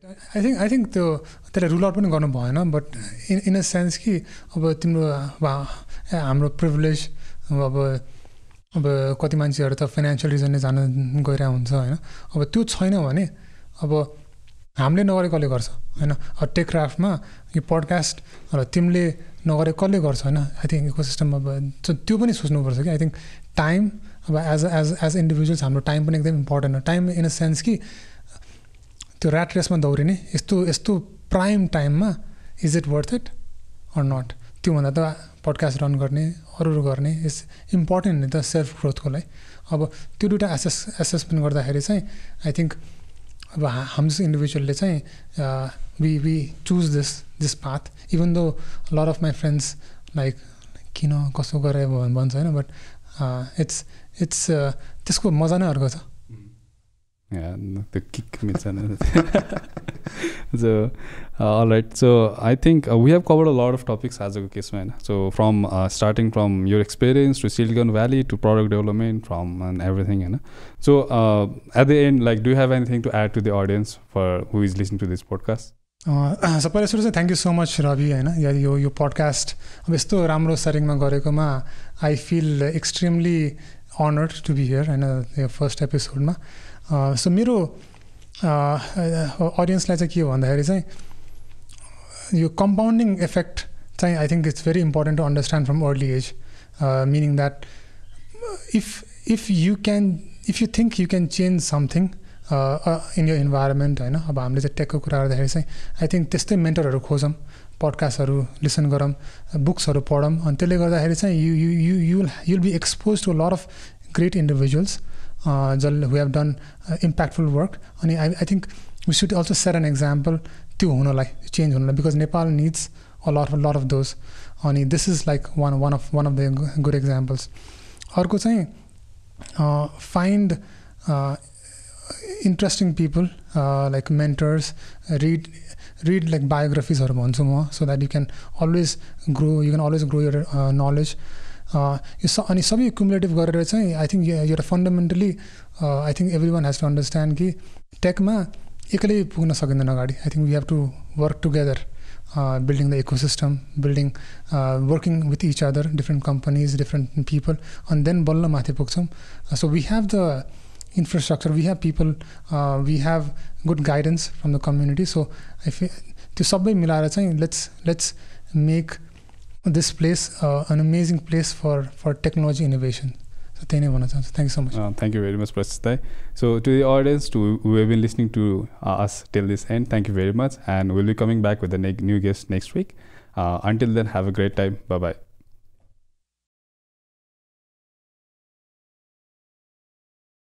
I think I think त्यो त्यसलाई rule out पनि गर्नु भएन but in in a sense कि अब तिम्रो हाम्रो प्रिभिलेज अब अब कति मान्छेहरू त फाइनेन्सियल रिजनले जान गइरहेको हुन्छ होइन? अब त्यो छैन भने अब हामीले नगरे कसले गर्छ होइन? टेक क्राफ्टमा यो पडकास्ट र तिमीले नगरे कसले गर्छ होइन? आई थिङ्क इको सिस्टम अब त्यो पनि सोच्नुपर्छ कि? आई थिङ्क टाइम अब एज एज एज इन्डिभिजुअल्स हाम्रो टाइम पनि एकदम इम्पोर्टेन्ट हो। टाइम इन अ सेन्स कि त्यो ऱ्याट रेसमा दौडिने यस्तो यस्तो प्राइम टाइममा is it worth it or not त्योभन्दा त पडकास्ट रन गर्ने अरू अरू गर्ने इज इम्पोर्टेन्ट नि त सेल्फ ग्रोथको लागि अब त्यो दुइटा एसेस एसेसमेन्ट गर्दाखेरि चाहिँ आई थिङ्क अब हामी जस्तो इन्डिभिजुअलले चाहिँ we we choose this this path even though lot of my friends like किन कसो गरे भन्छ होइन बट इट्स इट्स त्यसको मजा नै अर्को छ। the kick *laughs* so uh, all right so i think uh, we have covered a lot of topics as a case man so from uh, starting from your experience to silicon valley to product development from and everything you know so uh, at the end like do you have anything to add to the audience for who is listening to this podcast *clears throat* सबैलाई सुरु चाहिँ thank you so much Ravi होइन या यो यो podcast अब यस्तो राम्रो सेटिङमा गरेकोमा I feel extremely honoured to be here होइन यो फर्स्ट एपिसोडमा सो मेरो अडियन्सलाई चाहिँ के हो भन्दाखेरि चाहिँ यो कम्पाउन्डिङ इफेक्ट चाहिँ I think it's very important to understand from early age meaning that if if you can if you think you can change something in your environment होइन अब हामीले चाहिँ टेकको कुरा गर्दाखेरि चाहिँ आई थिङ्क त्यस्तै मेन्टरहरू खोजौँ पडकास्टहरू लिसन गरौँ बुक्सहरू पढौँ अनि त्यसले गर्दाखेरि चाहिँ you you you you'll you'll be expose to lot of great individuals जसले who have done impactful work अनि I I think we should also share an example त्यो हुनलाई चेन्ज हुनलाई because Nepal needs a lot of lot of those अनि this is like one one of one of the good examples अर्को चाहिँ find interesting people like mentors read read like बायोग्राफिजहरू भन्छु म so that you can always grow you can always grow your knowledge यो स अनि सबै cumulative गरेर चाहिँ आई थिङ्क एउटा fundamentally I think everyone has to understand कि टेकमा एक्लै पुग्न सकिँदैन अगाडि। I think we have to work together building the ecosystem building working with each other different companies different people अनि देन बल्ल माथि पुग्छौँ। So we have the infrastructure we have people we have good guidance from the community so I feel त्यो सबै मिलाएर चाहिँ let's let's make this place uh, an amazing place for for technology innovation. So thank you so much. Uh, thank you very much Prasthai. so to the audience to who have been listening to uh, us till this end thank you very much and we'll be coming back with a new guest next week. Uh, until then have a great time. Bye bye